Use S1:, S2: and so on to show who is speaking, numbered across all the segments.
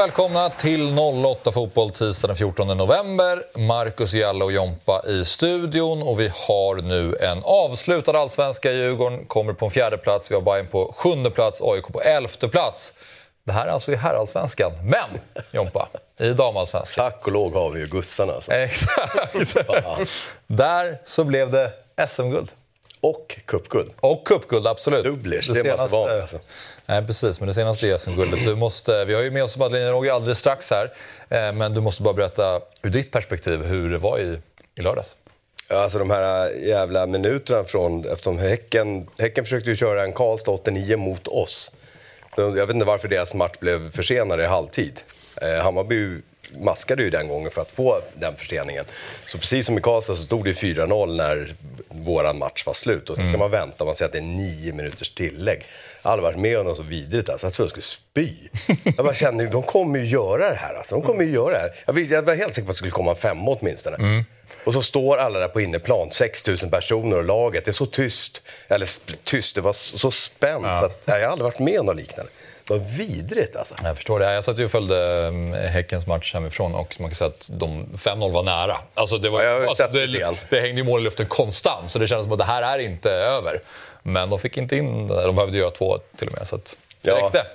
S1: välkomna till 08 Fotboll tisdag den 14 november. Marcus Jalla och Jompa i studion och vi har nu en avslutad allsvenska. Djurgården kommer på en fjärde plats, vi har Bayern på sjunde plats, AIK på elfte plats. Det här är alltså i herrallsvenskan. Men, Jompa, i damallsvenskan.
S2: Tack och lov har vi ju gussarna. Alltså.
S1: Exakt. Där så blev det SM-guld.
S2: Och cupguld.
S1: Och cupguld, absolut.
S2: Dubblers, det, det är man inte van alltså.
S1: Nej, precis. Men det senaste SM-guldet. Du måste, vi har ju med oss Madeleine Roger alldeles strax här. Eh, men du måste bara berätta ur ditt perspektiv hur det var i, i lördags.
S2: Alltså de här jävla minuterna från... Eftersom Häcken, häcken försökte ju köra en Karlstad 89 mot oss. Jag vet inte varför deras match blev försenad i halvtid. Eh, Hammarby maskade ju den gången för att få den förseningen. Så precis som i Karlstad så stod det 4-0 när våran match var slut. Och sen ska mm. man vänta, man säger att det är nio minuters tillägg. Jag aldrig varit med om något så vidrigt alltså. Jag trodde jag skulle spy. Jag bara kände, de kommer ju göra det här alltså. De kommer ju göra det här. Jag, visste, jag var helt säker på att det skulle komma en femma åtminstone. Mm. Och så står alla där på inneplan, 6000 personer och laget. Det är så tyst. Eller tyst, det var så spänt. Ja. Så att, jag har aldrig varit med om något liknande. Vad vidrigt alltså.
S1: Jag förstår det. Jag satt ju och följde mm, Häckens match hemifrån och man kan säga att de 5-0 var nära. Alltså det, var, ja, alltså det, det, det hängde ju mål i luften konstant, så det kändes som att det här är inte över. Men de fick inte in det De behövde göra två till och med, så att det ja. räckte.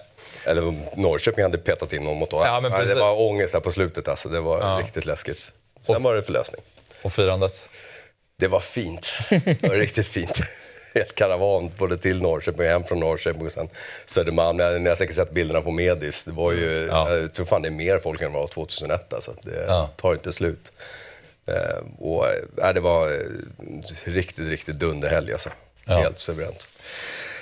S2: Eller Norrköping hade petat in någon mot. Ja, men precis. det var ångest här på slutet, alltså. det var ja. riktigt läskigt. Sen och, var det förlösning.
S1: Och firandet?
S2: Det var fint. Det var riktigt fint helt karavan både till Norrköping och hem från Norrköping och sen Södermalm. Ni har säkert sett bilderna på Medis. Det var ju, ja. Jag tror fan det är mer folk än det var 2001 alltså. Det ja. tar inte slut. Eh, och, äh, det var eh, riktigt, riktigt dunderhelg alltså. Ja. Helt suveränt.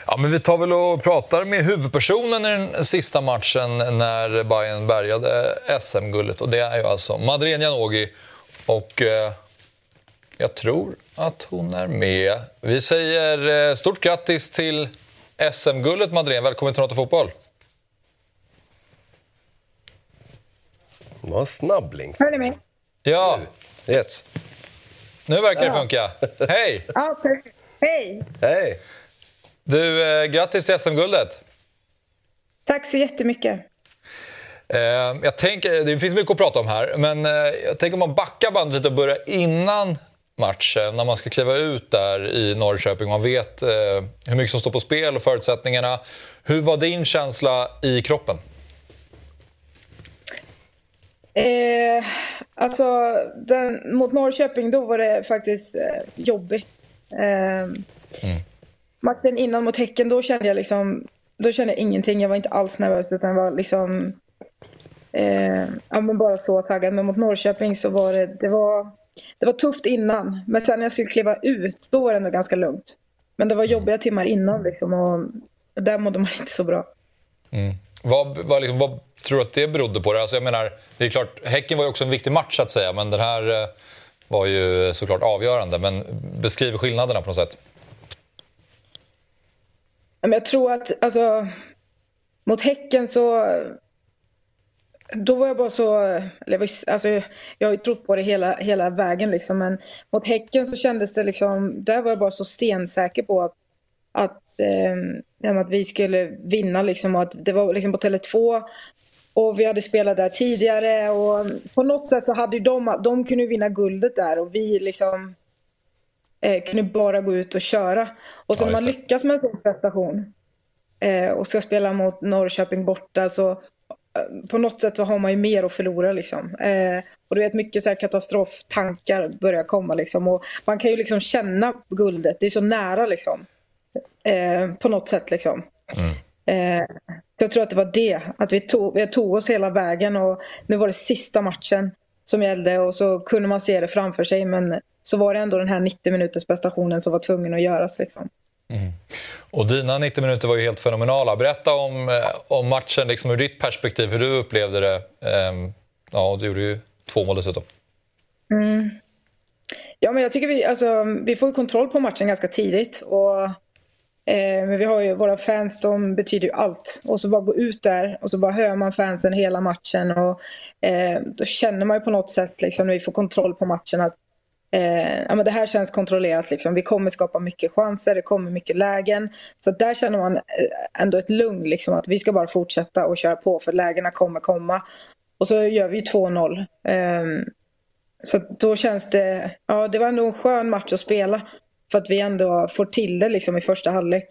S1: Ja, men vi tar väl och pratar med huvudpersonen i den sista matchen när Bayern bärgade SM-guldet. Och det är ju alltså Madeleine Janogy. Och eh, jag tror att hon är med. Vi säger eh, stort grattis till SM-guldet, Madeleine. Välkommen till Något Fotboll.
S2: En snabbling.
S3: Hör ni mig?
S1: Ja.
S2: Yes.
S1: Nu verkar det funka. Hej!
S3: Ja, Hej!
S2: Hej!
S1: Du, eh, grattis till SM-guldet.
S3: Tack så jättemycket.
S1: Eh, jag tänker, det finns mycket att prata om här, men eh, jag tänker om man backar bandet lite och börjar innan matchen, när man ska kliva ut där i Norrköping. Man vet eh, hur mycket som står på spel och förutsättningarna. Hur var din känsla i kroppen?
S3: Eh, alltså, den, mot Norrköping då var det faktiskt eh, jobbigt. Eh, mm. Matchen innan mot Häcken, då kände jag liksom... Då kände jag ingenting. Jag var inte alls nervös, utan jag var liksom... Eh, ja, men bara så taggad. Men mot Norrköping så var det... Det var det var tufft innan, men sen när jag skulle kliva ut, då var det ändå ganska lugnt. Men det var mm. jobbiga timmar innan liksom, och där mådde man inte så bra.
S1: Mm. Vad, vad, liksom, vad, tror du att det berodde på? Det? Alltså, jag menar, det är klart, Häcken var ju också en viktig match, att säga, men den här eh, var ju såklart avgörande. Men beskriv skillnaderna på något sätt.
S3: Jag tror att alltså, mot Häcken så då var jag bara så, eller alltså, jag har ju trott på det hela, hela vägen liksom, men mot Häcken så kändes det liksom, där var jag bara så stensäker på att, att, eh, att vi skulle vinna liksom, och att det var liksom på Tele2 och vi hade spelat där tidigare och på något sätt så hade ju de, de kunde vinna guldet där och vi liksom eh, kunde bara gå ut och köra. Och så ja, man lyckas med en sån prestation eh, och ska spela mot Norrköping borta så på något sätt så har man ju mer att förlora liksom. Eh, och du vet mycket så här katastroftankar börjar komma liksom. Och man kan ju liksom känna guldet, det är så nära liksom. Eh, på något sätt liksom. Mm. Eh, jag tror att det var det, att vi tog, vi tog oss hela vägen och nu var det sista matchen som gällde och så kunde man se det framför sig men så var det ändå den här 90 minuters prestationen som var tvungen att göras liksom.
S1: Mm. Och dina 90 minuter var ju helt fenomenala. Berätta om, eh, om matchen liksom ur ditt perspektiv, hur du upplevde det. Um, ja, du gjorde ju två mål dessutom.
S3: Mm. Ja, men jag tycker vi, alltså, vi får kontroll på matchen ganska tidigt. Och, eh, men vi har ju våra fans, de betyder ju allt. Och så bara gå ut där och så bara hör man fansen hela matchen. Och, eh, då känner man ju på något sätt, liksom, när vi får kontroll på matchen, att eh, ja, men det här känns kontrollerat. Liksom. Vi kommer skapa mycket chanser, det kommer mycket lägen. Så där känner man eh, ändå ett lugn, liksom, att vi ska bara fortsätta och köra på för lägena kommer komma. Och så gör vi 2-0. Eh, så då känns det, ja det var ändå en skön match att spela. För att vi ändå får till det liksom i första halvlek.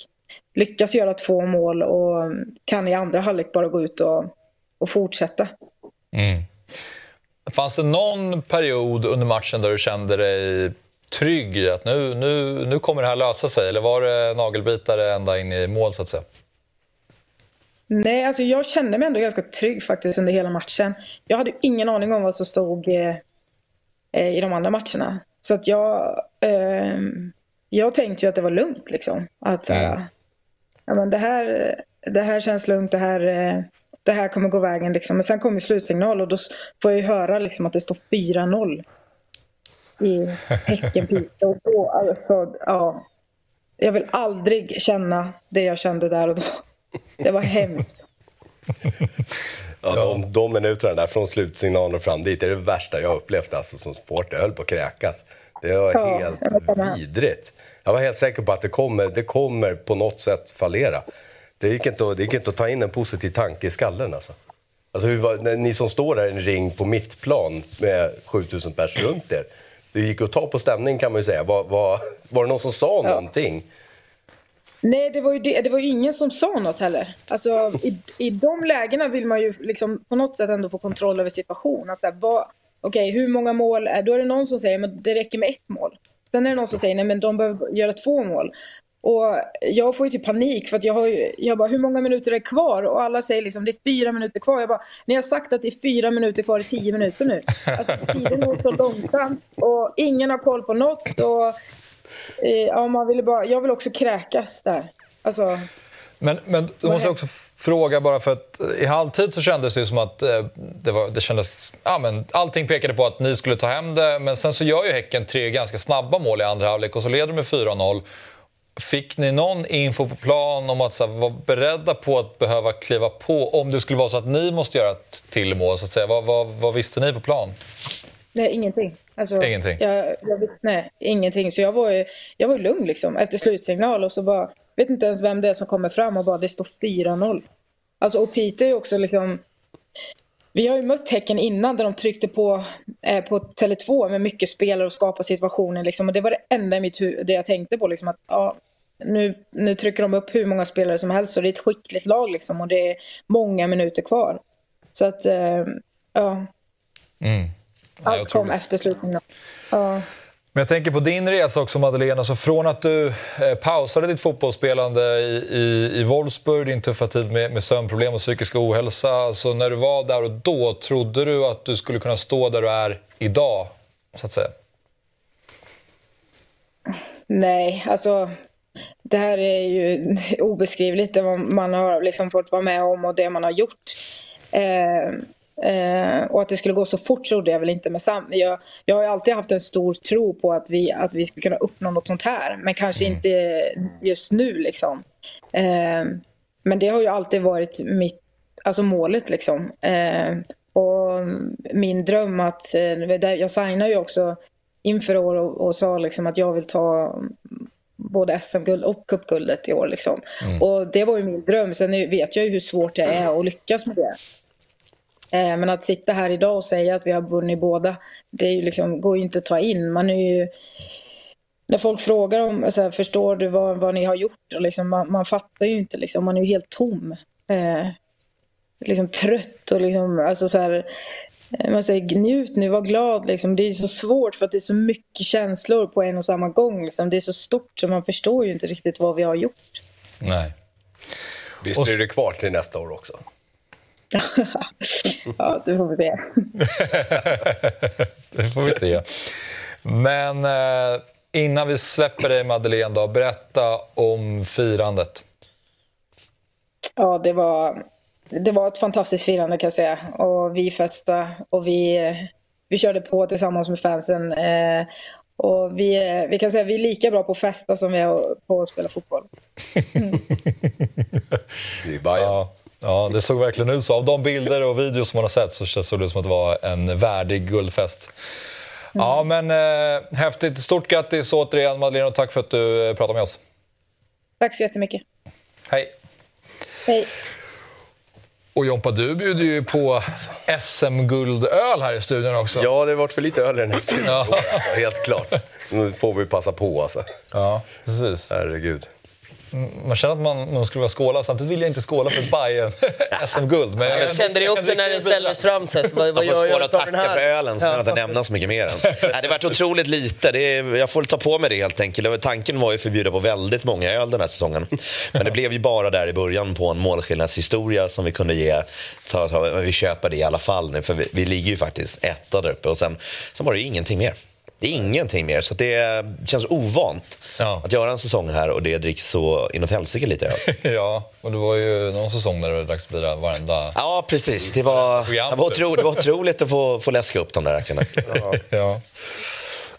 S3: Lyckas göra två mål och kan i andra halvlek bara gå ut och, och fortsätta. Mm.
S1: Fanns det någon period under matchen där du kände dig trygg i att nu, nu, nu kommer det här lösa sig? Eller var det nagelbitare ända in i mål så att säga?
S3: Nej, alltså jag kände mig ändå ganska trygg faktiskt under hela matchen. Jag hade ingen aning om vad som stod eh, i de andra matcherna. Så att jag, eh, jag tänkte ju att det var lugnt liksom. Att mm. ja, men det, här, det här känns lugnt, det här, eh, det här kommer gå vägen. Liksom. Men sen kommer slutsignal och då får jag ju höra liksom, att det står 4-0 i Häckenpiteå. Och då, alltså, ja, jag vill aldrig känna det jag kände där och då. Det var hemskt.
S2: Ja, de, de minuterna där från slutsignalen och fram dit är det värsta jag upplevt alltså, som supporter. Jag höll på att kräkas. Det var ja, helt vidrigt. Jag var helt säker på att det kommer, det kommer på något sätt fallera. Det gick, inte att, det gick inte att ta in en positiv tanke i skallen. Alltså. Alltså, hur, ni som står där i en ring på mittplan med 7000 pers runt er. Det gick att ta på stämning kan man ju säga. Var, var, var det någon som sa ja. någonting?
S3: Nej, det var ju, det, det var ingen som sa något heller. Alltså, i, I de lägena vill man ju liksom på något sätt ändå få kontroll över situationen. Okej, okay, hur många mål är Då är det någon som säger att det räcker med ett mål. Sen är det någon som säger att de behöver göra två mål. Och jag får ju typ panik för att jag har ju, jag bara, hur många minuter är det kvar? Och alla säger liksom, det är fyra minuter kvar. Jag bara, ni har sagt att det är fyra minuter kvar i tio minuter nu. Alltså tiden går så långsamt och ingen har koll på något. Och, eh, ja, man vill bara, jag vill också kräkas där. Alltså,
S1: men, men du måste också fråga bara för att i halvtid så kändes det som att eh, det, var, det kändes, ja, men allting pekade på att ni skulle ta hem det. Men sen så gör ju Häcken tre ganska snabba mål i andra halvlek och så leder de med 4-0. Fick ni någon info på plan om att här, vara beredda på att behöva kliva på om det skulle vara så att ni måste göra ett till mål? Så att säga. Vad, vad, vad visste ni på plan?
S3: Nej, ingenting. Alltså,
S1: ingenting?
S3: Jag, jag, nej, ingenting. Så jag var ju, jag var lugn liksom, efter slutsignal och så bara, vet inte ens vem det är som kommer fram och bara det står 4-0. Alltså, och Peter är också liksom, vi har ju mött Häcken innan där de tryckte på, eh, på Tele2 med mycket spelare och skapade situationer. Liksom. Och det var det enda i mitt huvud, jag tänkte på. Liksom, att, ja, nu, nu trycker de upp hur många spelare som helst och det är ett skickligt lag liksom, och det är många minuter kvar. Så att, eh, ja. Mm. Allt kom efter slutningen. Ja.
S1: Men jag tänker på din resa också Madeleine. Alltså från att du eh, pausade ditt fotbollsspelande i, i, i Wolfsburg, din tuffa tid med, med sömnproblem och psykisk ohälsa. Alltså när du var där och då, trodde du att du skulle kunna stå där du är idag? Så att säga?
S3: Nej, alltså det här är ju obeskrivligt det man har liksom fått vara med om och det man har gjort. Eh, Eh, och att det skulle gå så fort trodde jag väl inte. Men sam jag, jag har alltid haft en stor tro på att vi, att vi skulle kunna uppnå något sånt här. Men kanske mm. inte just nu liksom. Eh, men det har ju alltid varit mitt, alltså målet liksom. Eh, och min dröm att, eh, jag signade ju också inför år och, och sa liksom att jag vill ta både SM-guld och cupguldet i år. Liksom. Mm. Och det var ju min dröm. Sen vet jag ju hur svårt det är att lyckas med det. Eh, men att sitta här idag och säga att vi har vunnit båda, det är ju liksom, går ju inte att ta in. Man är ju... När folk frågar om, så här, förstår du vad, vad ni har gjort? Och liksom, man, man fattar ju inte, liksom, man är ju helt tom. Eh, liksom trött och liksom, alltså så här, eh, man säger njut nu, var glad. Liksom. Det är så svårt för att det är så mycket känslor på en och samma gång. Liksom. Det är så stort så man förstår ju inte riktigt vad vi har gjort.
S1: Nej.
S2: Visst blir det kvar till nästa år också?
S3: ja, det får vi se.
S1: det får vi se. Men eh, innan vi släpper dig Madeleine, då, berätta om firandet.
S3: Ja, det var, det var ett fantastiskt firande kan jag säga. Och vi festade och vi, vi körde på tillsammans med fansen. Eh, och vi, vi kan säga att vi är lika bra på att festa som vi är på att spela fotboll. Mm.
S2: det är Bayern. Ja.
S1: Ja, det såg verkligen ut så. Av de bilder och videos som man har sett så såg det ut som att det var en värdig guldfest. Ja, men eh, häftigt. Stort grattis återigen Madeleine och tack för att du eh, pratade med oss.
S3: Tack så jättemycket.
S1: Hej.
S3: Hej.
S1: Och Jompa, du bjuder ju på SM-guldöl här i studion också.
S2: Ja, det har varit för lite öl i den här studion. Ja. Helt klart. Nu får vi passa på alltså.
S1: Ja, precis.
S2: Herregud.
S1: Man känner att man, man skulle vilja skåla, samtidigt vill jag inte skåla för Bayern SM-guld.
S4: Men jag, jag kände det också när den ställdes fram. Så vad, vad
S5: gör jag och tacka för ölen, så ja. jag inte nämna så mycket mer än. Nej, det har varit otroligt lite. Det är, jag får ta på mig det helt enkelt. Tanken var ju att förbjuda på väldigt många öl den här säsongen. Men det blev ju bara där i början på en målskillnadshistoria som vi kunde ge. Ta, ta, vi köper det i alla fall nu, för vi, vi ligger ju faktiskt etta där uppe. Och sen, sen var det ju ingenting mer. Ingenting mer, så det känns ovant ja. att göra en säsong här och det dricks så inåt helsike lite öl.
S1: ja, och det var ju någon säsong där det dracks bira varenda...
S5: Ja, precis. Det var, det var, otro, det var otroligt att få, få läska upp de där räkorna.
S1: ja. ja.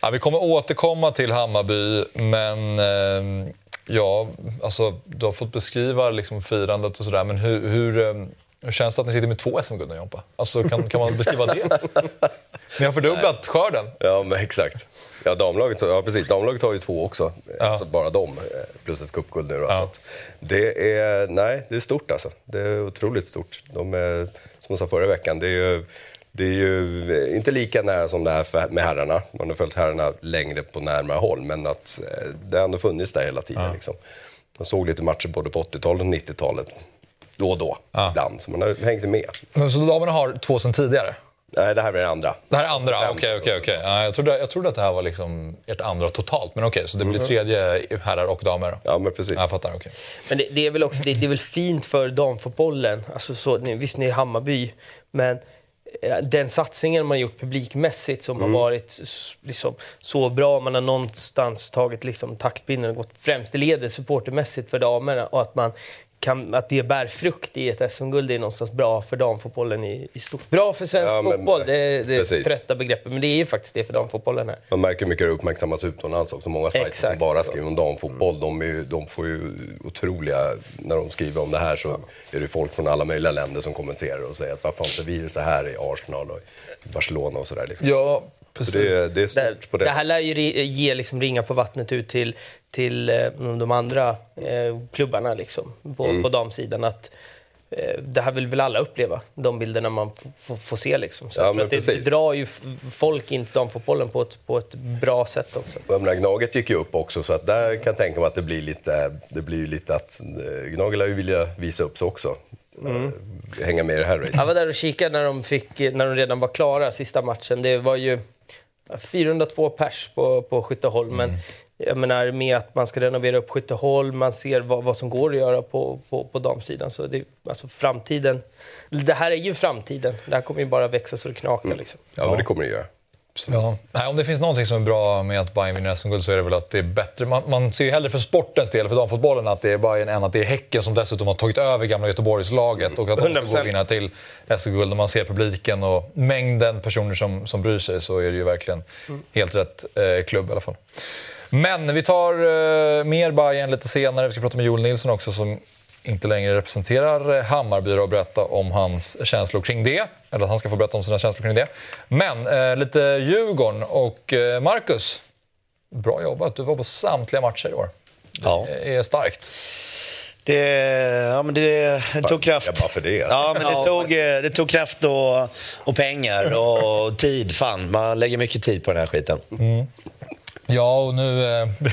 S1: ja. Vi kommer återkomma till Hammarby, men eh, ja, alltså, du har fått beskriva liksom, firandet och sådär, men hur, hur eh, hur känns det att ni sitter med två SM-guld nu, Jompa? Alltså, kan, kan man beskriva det? Ni har fördubblat Nej. skörden.
S2: Ja, men exakt. Ja, damlaget, ja, precis. damlaget har ju två också, ja. alltså bara de, plus ett cupguld nu. Då, ja. det är, nej, det är stort alltså. Det är otroligt stort. De är, som jag sa förra veckan, det är ju, det är ju inte lika nära som det är med herrarna. Man har följt herrarna längre på närmare håll, men att eh, det har ändå funnits där hela tiden. Ja. Liksom. Man såg lite matcher både på 80-talet och 90-talet då och då, ja. ibland. Så man har hängt med.
S1: Så damerna har två sen tidigare?
S2: Nej, det här är det andra.
S1: Det här är andra? Okej, okej, okej. Jag trodde, jag trodde att det här var liksom ert andra totalt. Men okej, okay, så det blir mm. tredje herrar och damer?
S2: Ja, men precis.
S1: Jag fattar, okay.
S4: Men det, det, är väl också det, det, är väl fint för damfotbollen. Alltså så, visst, ni är Hammarby, men eh, den satsningen man har gjort publikmässigt som mm. har varit liksom, så bra. Man har någonstans tagit liksom, taktpinnen och gått främst i ledet supportermässigt för damerna. Och att man kan, att det bär frukt i ett SM-guld är någonstans bra för damfotbollen i, i stort. Bra för svensk ja, men, fotboll, det, är det trötta begreppet, men det är ju faktiskt det för damfotbollen här.
S2: Man märker hur mycket det uppmärksammas utomlands också. Många sajter som bara skriver om damfotboll, de, är, de får ju otroliga... När de skriver om det här så är det folk från alla möjliga länder som kommenterar och säger att varför inte vi så här i Arsenal och Barcelona och sådär. Liksom.
S1: Ja.
S2: Det, är det.
S4: Det här lär ju ge liksom ringa på vattnet ut till, till eh, de andra eh, klubbarna liksom, på, mm. på damsidan. Att, eh, det här vill väl alla uppleva, de bilderna man får se. Liksom. Så ja, det, det, drar ju folk in till damfotbollen på ett, på ett bra sätt också.
S2: Men Gnaget gick ju upp också, så att där kan jag tänka mig att det blir lite, det blir lite att Gnaget lär ju vilja visa upp sig också. Mm. Hänga med i det här racet.
S4: Jag var där och kikade när de, fick, när de redan var klara, sista matchen. Det var ju 402 pers på, på Skytteholm. Mm. Jag menar, med att man ska renovera upp Skytteholm, man ser vad, vad som går att göra på, på, på damsidan. Så det, alltså framtiden, det här är ju framtiden. Det här kommer ju bara växa så det knakar. Mm. Liksom.
S2: Ja, men det kommer det göra.
S1: Ja. Nej, om det finns någonting som är bra med att Bayern vinner SM-guld så är det väl att det är bättre. Man, man ser ju hellre för sportens del, för damfotbollen, att det är Bayern än att det är Häcken som dessutom har tagit över gamla Göteborgslaget och att de ska vinna till SM-guld. När man ser publiken och mängden personer som, som bryr sig så är det ju verkligen mm. helt rätt eh, klubb i alla fall. Men vi tar eh, mer Bayern lite senare. Vi ska prata med Joel Nilsson också som inte längre representerar Hammarby och berätta om hans känslor kring det. Eller att han ska få berätta om sina känslor kring det. Men eh, lite Djurgården och eh, Marcus. Bra jobbat, du var på samtliga matcher i år. Ja. Det är starkt.
S5: Det, ja, men det, det tog kraft.
S2: Ja, bara för det.
S5: Ja, men det, tog, eh, det tog kraft och, och pengar och tid. Fan, man lägger mycket tid på den här skiten. Mm.
S1: Ja, och nu eh, det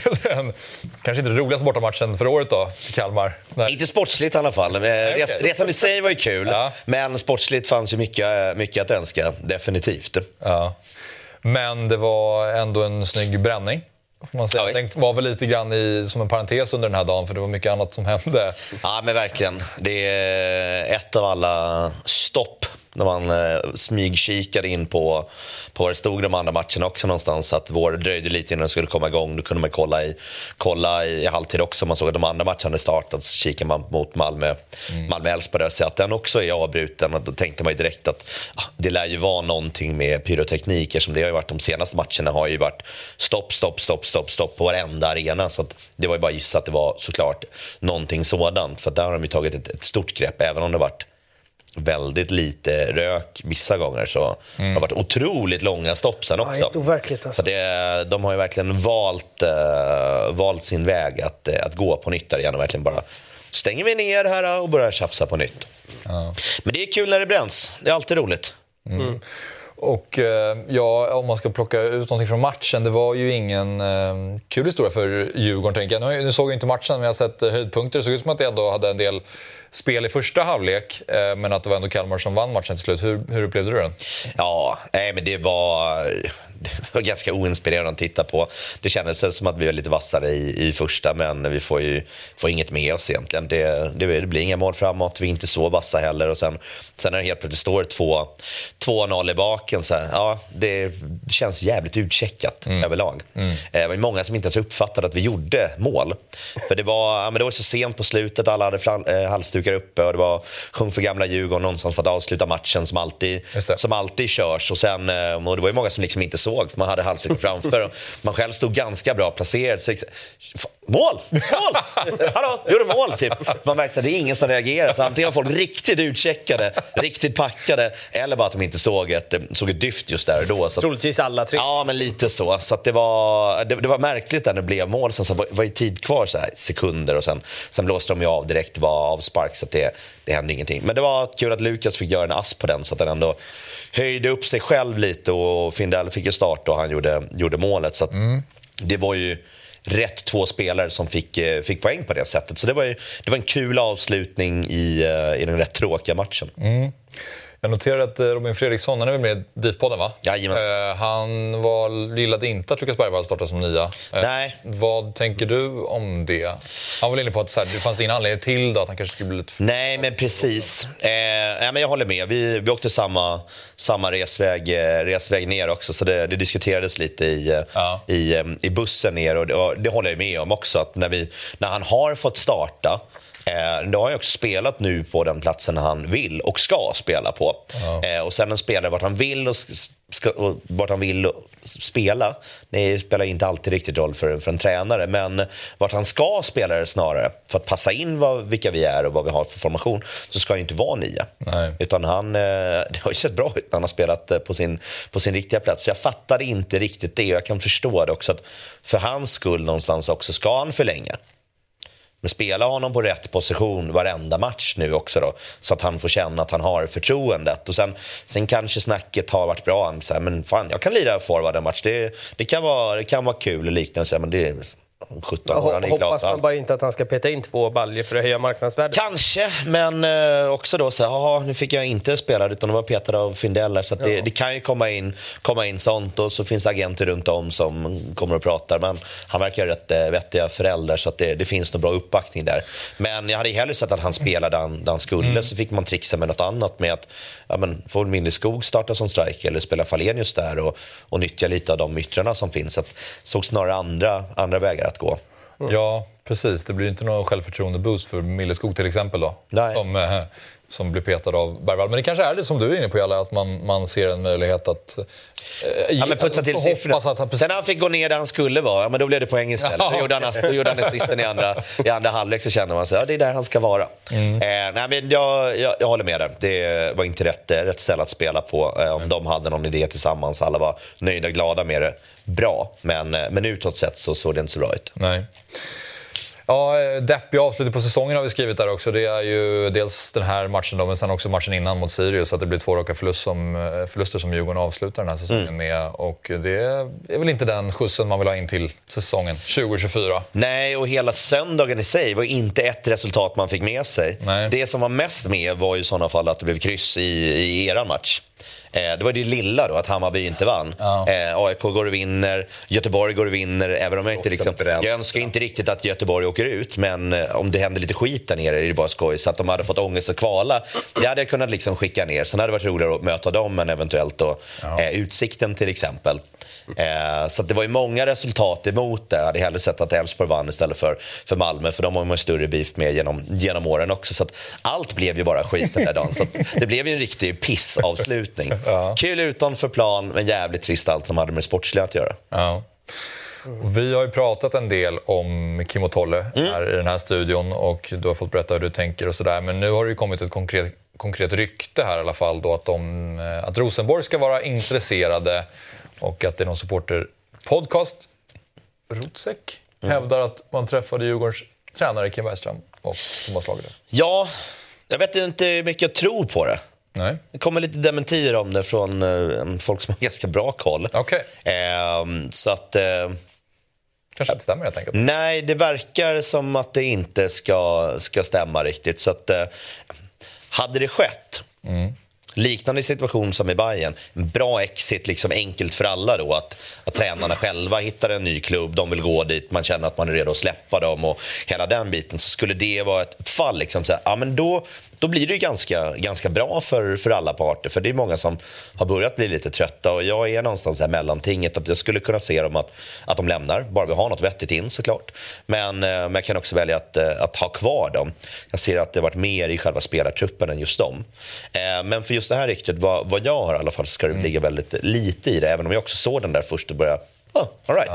S1: kanske inte den roligaste bortamatchen för året då, i Kalmar.
S5: Nej. Inte sportsligt i alla fall. Eh, Nej, okay. Resan i sig var ju kul, ja. men sportsligt fanns ju mycket, mycket att önska, definitivt.
S1: Ja. Men det var ändå en snygg bränning. Får man säga. Ja, det var väl lite grann i, som en parentes under den här dagen, för det var mycket annat som hände.
S5: Ja, men verkligen. Det är ett av alla stopp när man eh, smygkikade in på, på vad det stod i de andra matcherna också någonstans. Att vår dröjde lite innan den skulle komma igång. Då kunde man kolla i, kolla i, i halvtid också. Man såg att de andra matcherna hade startat. Så kikade man mot Malmö, mm. Malmö-Elfsborg och att den också är avbruten. Och då tänkte man ju direkt att ah, det lär ju vara någonting med pyrotekniker som det har ju varit de senaste matcherna. har ju varit stopp, stopp, stopp, stopp, stopp på varenda arena. Så det var ju bara gissa att det var såklart någonting sådant. För där har de ju tagit ett, ett stort grepp, även om det varit väldigt lite rök vissa gånger. Så det har varit otroligt långa stopp sen
S4: Ja,
S5: också.
S4: helt overkligt alltså.
S5: Så det, de har ju verkligen valt, eh, valt sin väg att, eh, att gå på nytt där igen och verkligen bara stänger vi ner här och börjar tjafsa på nytt. Men det är kul när det bränns. Det är alltid roligt.
S1: Och eh, ja, om man ska plocka ut någonting från matchen, det var ju ingen eh, kul historia för Djurgården tänker jag. Nu, nu såg jag inte matchen, men jag har sett höjdpunkter. Det såg ut som att det ändå hade en del spel i första halvlek, eh, men att det var ändå Kalmar som vann matchen till slut. Hur, hur upplevde du den?
S5: Ja, nej, men det var, det var ganska oinspirerande att titta på. Det kändes som att vi var lite vassare i, i första, men vi får ju får inget med oss egentligen. Det, det, det blir inga mål framåt, vi är inte så vassa heller. Och sen, sen när det helt plötsligt står 2 2-0 i baken, så här, ja, det, känns jävligt utcheckat överlag. Eh, Det var många som inte ens uppfattade att vi gjorde mål. För det var, ja, men det var så sent på slutet, alla hade flan, eh, halsdukar uppe och det var sjung för gamla Djurgården någonstans för att avsluta matchen som alltid, som alltid körs. Och, sen, eh, och det var ju många som liksom inte såg, för man hade halsdukar framför. Och man själv stod ganska bra placerad. Så, mål! Mål! Hallå, gjorde mål! Typ. Man märkte att det är ingen som reagerar. Så antingen var folk riktigt utcheckade, riktigt packade, eller bara att de inte såg ett, såg ett dyft just där och då. Så,
S4: Troligtvis alla tre.
S5: Ja, men lite så. Så att det, var, det, det var märkligt när det blev mål. Sen så var, var ju tid kvar, så här, sekunder, och sen, sen blåste de ju av direkt. Det var avspark, så det, det hände ingenting. Men det var kul att Lukas fick göra en ass på den, så att den ändå höjde upp sig själv lite. Och Findell fick ju start och han gjorde, gjorde målet. Så att det var ju rätt två spelare som fick, eh, fick poäng på det sättet. Så det var, ju, det var en kul avslutning i, eh, i den rätt tråkiga matchen.
S1: Jag noterar att eh, Robin Fredriksson, han är väl med i DIF-podden va?
S5: Jajamän.
S1: Eh, han var, gillade inte att Lukas Bergvall startade som nia. Eh,
S5: Nej.
S1: Vad tänker du om det? Han var inne på att så här, det fanns ingen anledning till det, att han kanske skulle bli lite...
S5: Nej, men precis. Eh, nej, men jag håller med. Vi, vi åkte samma, samma resväg, resväg ner också, så det, det diskuterades lite i,
S1: Ja.
S5: i, i bussen ner. Och det, och det håller jag med om också. Att när, vi, när han har fått starta Eh, då har ju också spelat nu på den platsen han vill och ska spela på. Eh, och sen en spelare vart han vill och, ska, och vart han vill spela. Det spelar inte alltid riktigt roll för, för en tränare, men vart han ska spela det snarare. För att passa in vad, vilka vi är och vad vi har för formation så ska han ju inte vara nia.
S1: Nej.
S5: Utan han, eh, det har ju sett bra ut när han har spelat eh, på sin, på sin riktiga plats. Jag fattade inte riktigt det och jag kan förstå det också att för hans skull någonstans också ska han förlänga. Men spela honom på rätt position varenda match nu också då, så att han får känna att han har förtroendet. Och sen, sen kanske snacket har varit bra. Han här, men fan, jag kan lira forward en match. Det, det, kan vara, det kan vara kul och liknande. Men det 17 år, han är
S4: Hoppas man bara inte att han ska peta in två baljor för att höja marknadsvärdet.
S5: Kanske, men eh, också då så här, "Jaha, nu fick jag inte spela utan de var petade av Findell så det, det kan ju komma in, komma in sånt och så finns agenter runt om som kommer och pratar. Men han verkar ha rätt eh, vettiga föräldrar så att det, det finns nog bra uppbackning där. Men jag hade hellre sett att han spelade där han, där han skulle så fick man trixa med något annat med att ja, men, får Mindre Skog starta som striker eller spela Falenius där och, och nyttja lite av de yttrarna som finns. Så att, såg snarare andra, andra vägar att gå.
S1: Ja, precis. Det blir inte någon självförtroende-boost för Milleskog till exempel då.
S5: Nej.
S1: Som, eh, som blir petad av Bergvall. Men det kanske är det som du är inne på, Jalle, att man, man ser en möjlighet att... Eh,
S5: Ja, men putsa till siffrorna.
S1: Att han,
S5: Sen när han fick gå ner där han skulle vara, ja, men då blev det poäng istället.
S1: Ja,
S5: Då gjorde han, då gjorde han assisten i andra, i andra halvlek så kände man sig, ja det är där han ska vara.
S1: Mm.
S5: Eh, nej, men jag, jag, jag håller med där. Det var inte rätt, eh, rätt ställe att spela på. Eh, om de hade någon idé tillsammans, alla var nöjda och glada med det. Bra, men, eh, men utåt sett så såg det inte så bra ut.
S1: Nej. Ja, eh, deppig avslut på säsongen har vi skrivit där också. Det är ju dels den här matchen då, men sen också matchen innan mot Sirius. Att det blir två raka förlust som, förluster som Djurgården avslutar den här säsongen
S5: Mm.
S1: med. Och det är väl inte den skjutsen man vill ha in till säsongen 2024.
S5: Nej, och hela söndagen i sig var inte ett resultat man fick med sig.
S1: Nej.
S5: Det som var mest med var ju i sådana fall att det blev kryss i, i eran match. Eh, det var det lilla då, att Hammarby inte vann.
S1: Ja.
S5: Eh, AIK går och vinner, Göteborg går och vinner. Även om jag inte liksom, jag önskar inte riktigt att Göteborg åker ut, men eh, om det händer lite skit där nere är det bara skoj. Så att de hade fått ångest att kvala, det hade jag kunnat liksom skicka ner. Sen hade det varit roligare att möta dem än eventuellt då, eh, Utsikten till exempel. Eh, så det var ju många resultat emot det. Jag hade hellre sett att Elfsborg vann istället för, för Malmö, för de har man större beef med genom, genom åren också. Så allt blev ju bara skit den där dagen. Så det blev ju en riktig pissavslutning.
S1: Ja.
S5: Kul utanför plan, men jävligt trist allt som hade med det sportsliga att göra.
S1: Ja. Vi har ju pratat en del om Kim och Tolle
S5: Mm.
S1: här i den här studion och du har fått berätta hur du tänker och sådär. Men nu har det ju kommit ett konkret, konkret rykte här i alla fall då att, de, eh, att Rosenborg ska vara intresserade och att det är någon supporterpodcast, Rotsek, mm. hävdar att man träffade Djurgårdens tränare Kim Bergström och Thomas Lagerlöf.
S5: Ja, jag vet inte hur mycket jag tror på det.
S1: Nej.
S5: Det kommer lite dementier om det från eh, folk som har ganska bra koll.
S1: Okay.
S5: Eh, så att... Eh,
S1: kanske inte stämmer helt enkelt.
S5: Nej, det verkar som att det inte ska, ska stämma riktigt. Så att, eh, hade det skett, mm. liknande situation som i Bayern, en bra exit, liksom enkelt för alla då, att, att tränarna själva hittar en ny klubb, de vill gå dit, man känner att man är redo att släppa dem och hela den biten, så skulle det vara ett fall. Liksom, så här, ja, men då, då blir det ju ganska, ganska bra för, för alla parter. För det är många som har börjat bli lite trötta och jag är någonstans här mellantinget. Att jag skulle kunna se dem att, att de lämnar, bara vi har något vettigt in såklart. Men, eh, men jag kan också välja att, eh, att ha kvar dem. Jag ser att det har varit mer i själva spelartruppen än just dem. Eh, men för just det här riktigt, vad, vad jag har i alla fall, ska det mm. ligga väldigt lite i det. Även om jag också såg den där först och började, oh, all right.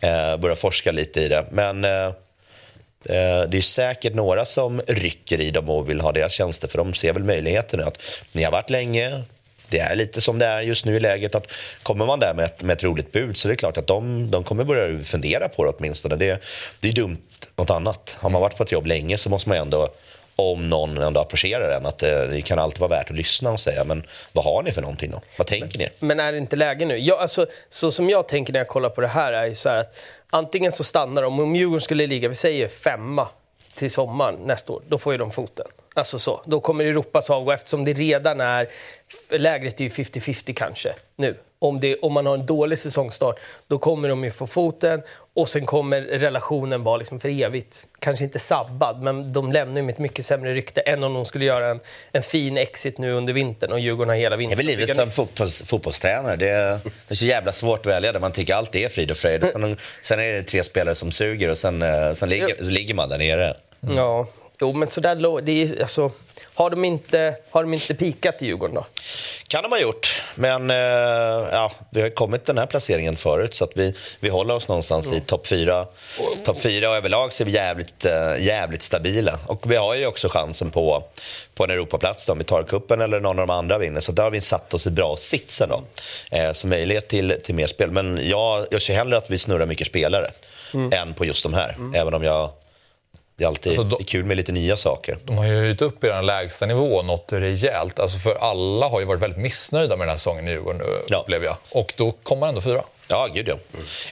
S5: ja. börja forska lite i det. Men Eh, det är säkert några som rycker i dem och vill ha deras tjänster för de ser väl möjligheten att ni har varit länge, det är lite som det är just nu i läget att kommer man där med ett, med ett roligt bud så är det klart att de, de kommer börja fundera på det åtminstone. Det, det är dumt något annat. Har man varit på ett jobb länge så måste man ändå om någon ändå approcherar en. Att det, det, kan alltid vara värt att lyssna och säga, men vad har ni för någonting då? Vad tänker ni?
S4: Men är det inte läge nu? Jag, alltså, så som jag tänker när jag kollar på det här är ju så här att antingen så stannar de, om Djurgården skulle ligga, vi säger femma till sommaren nästa år, då får ju de foten. Alltså så. Då kommer Europas avgå eftersom det redan är... Lägret är ju 50-50 kanske nu. Om, det, om man har en dålig säsongstart, då kommer de ju få foten och sen kommer relationen vara liksom för evigt. Kanske inte sabbad, men de lämnar ju med ett mycket sämre rykte än om de skulle göra en, en fin exit nu under vintern och Djurgården har hela vintern.
S5: Det är väl livet som fotbolls, fotbollstränare. Det är, det är så jävla svårt att välja där man tycker allt är frid och fröjd. Sen, sen är det tre spelare som suger och sen, eh, sen ligger, så ligger man där nere.
S4: Mm. Ja, Jo, men sådär det är, alltså, har, de inte, har de inte pikat i Djurgården då?
S5: kan de ha gjort, men eh, ja, det har kommit den här placeringen förut så att vi, vi håller oss någonstans mm. i topp fyra. Topp fyra och överlag så är vi jävligt, äh, jävligt stabila. Och vi har ju också chansen på, på en Europaplats då, om vi tar kuppen eller någon av de andra vinner. Så där har vi satt oss i bra sitsen då. Eh, så möjlighet till, till mer spel. Men jag, jag ser hellre att vi snurrar mycket spelare mm. än på just de här. Mm. Även om jag det är alltid alltså de, kul med lite nya saker.
S1: De har ju höjt upp er lägsta nivå något rejält. Alltså för alla har ju varit väldigt missnöjda med den här säsongen i Djurgården, ja. upplever jag. Och då kommer man ändå fyra.
S5: Ja, gud ja.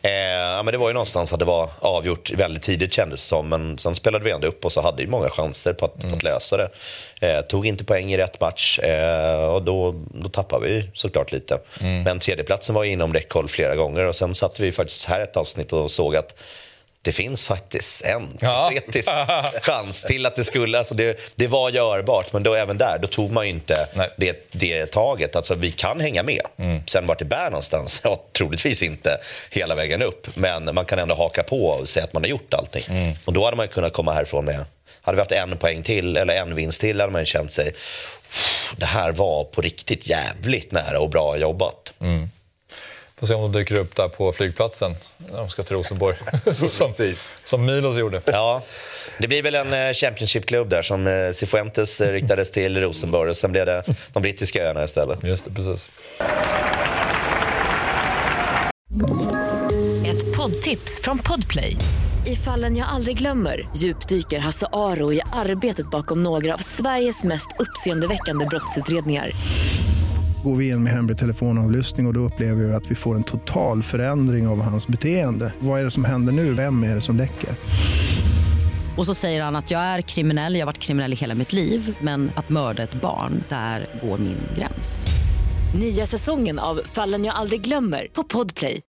S5: Mm. Eh, men det var ju någonstans att det var avgjort väldigt tidigt kändes det som. Men sen spelade vi ändå upp och så hade ju många chanser på att, mm. på att lösa det. Eh, tog inte poäng i rätt match eh, och då, då tappade vi såklart lite. Mm. Men tredjeplatsen var inom räckhåll flera gånger och sen satte vi faktiskt här ett avsnitt och såg att det finns faktiskt en ja. chans till att det skulle... Alltså det, det var görbart, men då även där då tog man inte det, det taget. Alltså vi kan hänga med. Mm. Sen vart det bär någonstans, ja, troligtvis inte hela vägen upp. Men man kan ändå haka på och säga att man har gjort allting. Mm. Och då hade man kunnat komma härifrån med... Hade vi haft en poäng till, eller en vinst till, hade man känt sig... Det här var på riktigt jävligt nära och bra jobbat. Mm.
S1: Får se om de dyker upp där på flygplatsen när de ska till Rosenborg. som, som Milos gjorde.
S5: Ja, det blir väl en eh, Championship-klubb där som eh, Cifuentes eh, riktades till Rosenborg och sen blev det de brittiska öarna istället.
S1: Just det, precis.
S6: Ett poddtips från Podplay. I fallen jag aldrig glömmer djupdyker Hasse Aro i arbetet bakom några av Sveriges mest uppseendeväckande brottsutredningar
S7: går vi in med hemlig telefonavlyssning och, och då upplever vi att vi får en total förändring av hans beteende. Vad är det som händer nu? Vem är det som läcker?
S8: Och så säger han att jag är kriminell, jag har varit kriminell i hela mitt liv men att mörda ett barn, där går min gräns.
S6: Nya säsongen av Fallen jag aldrig glömmer på Podplay.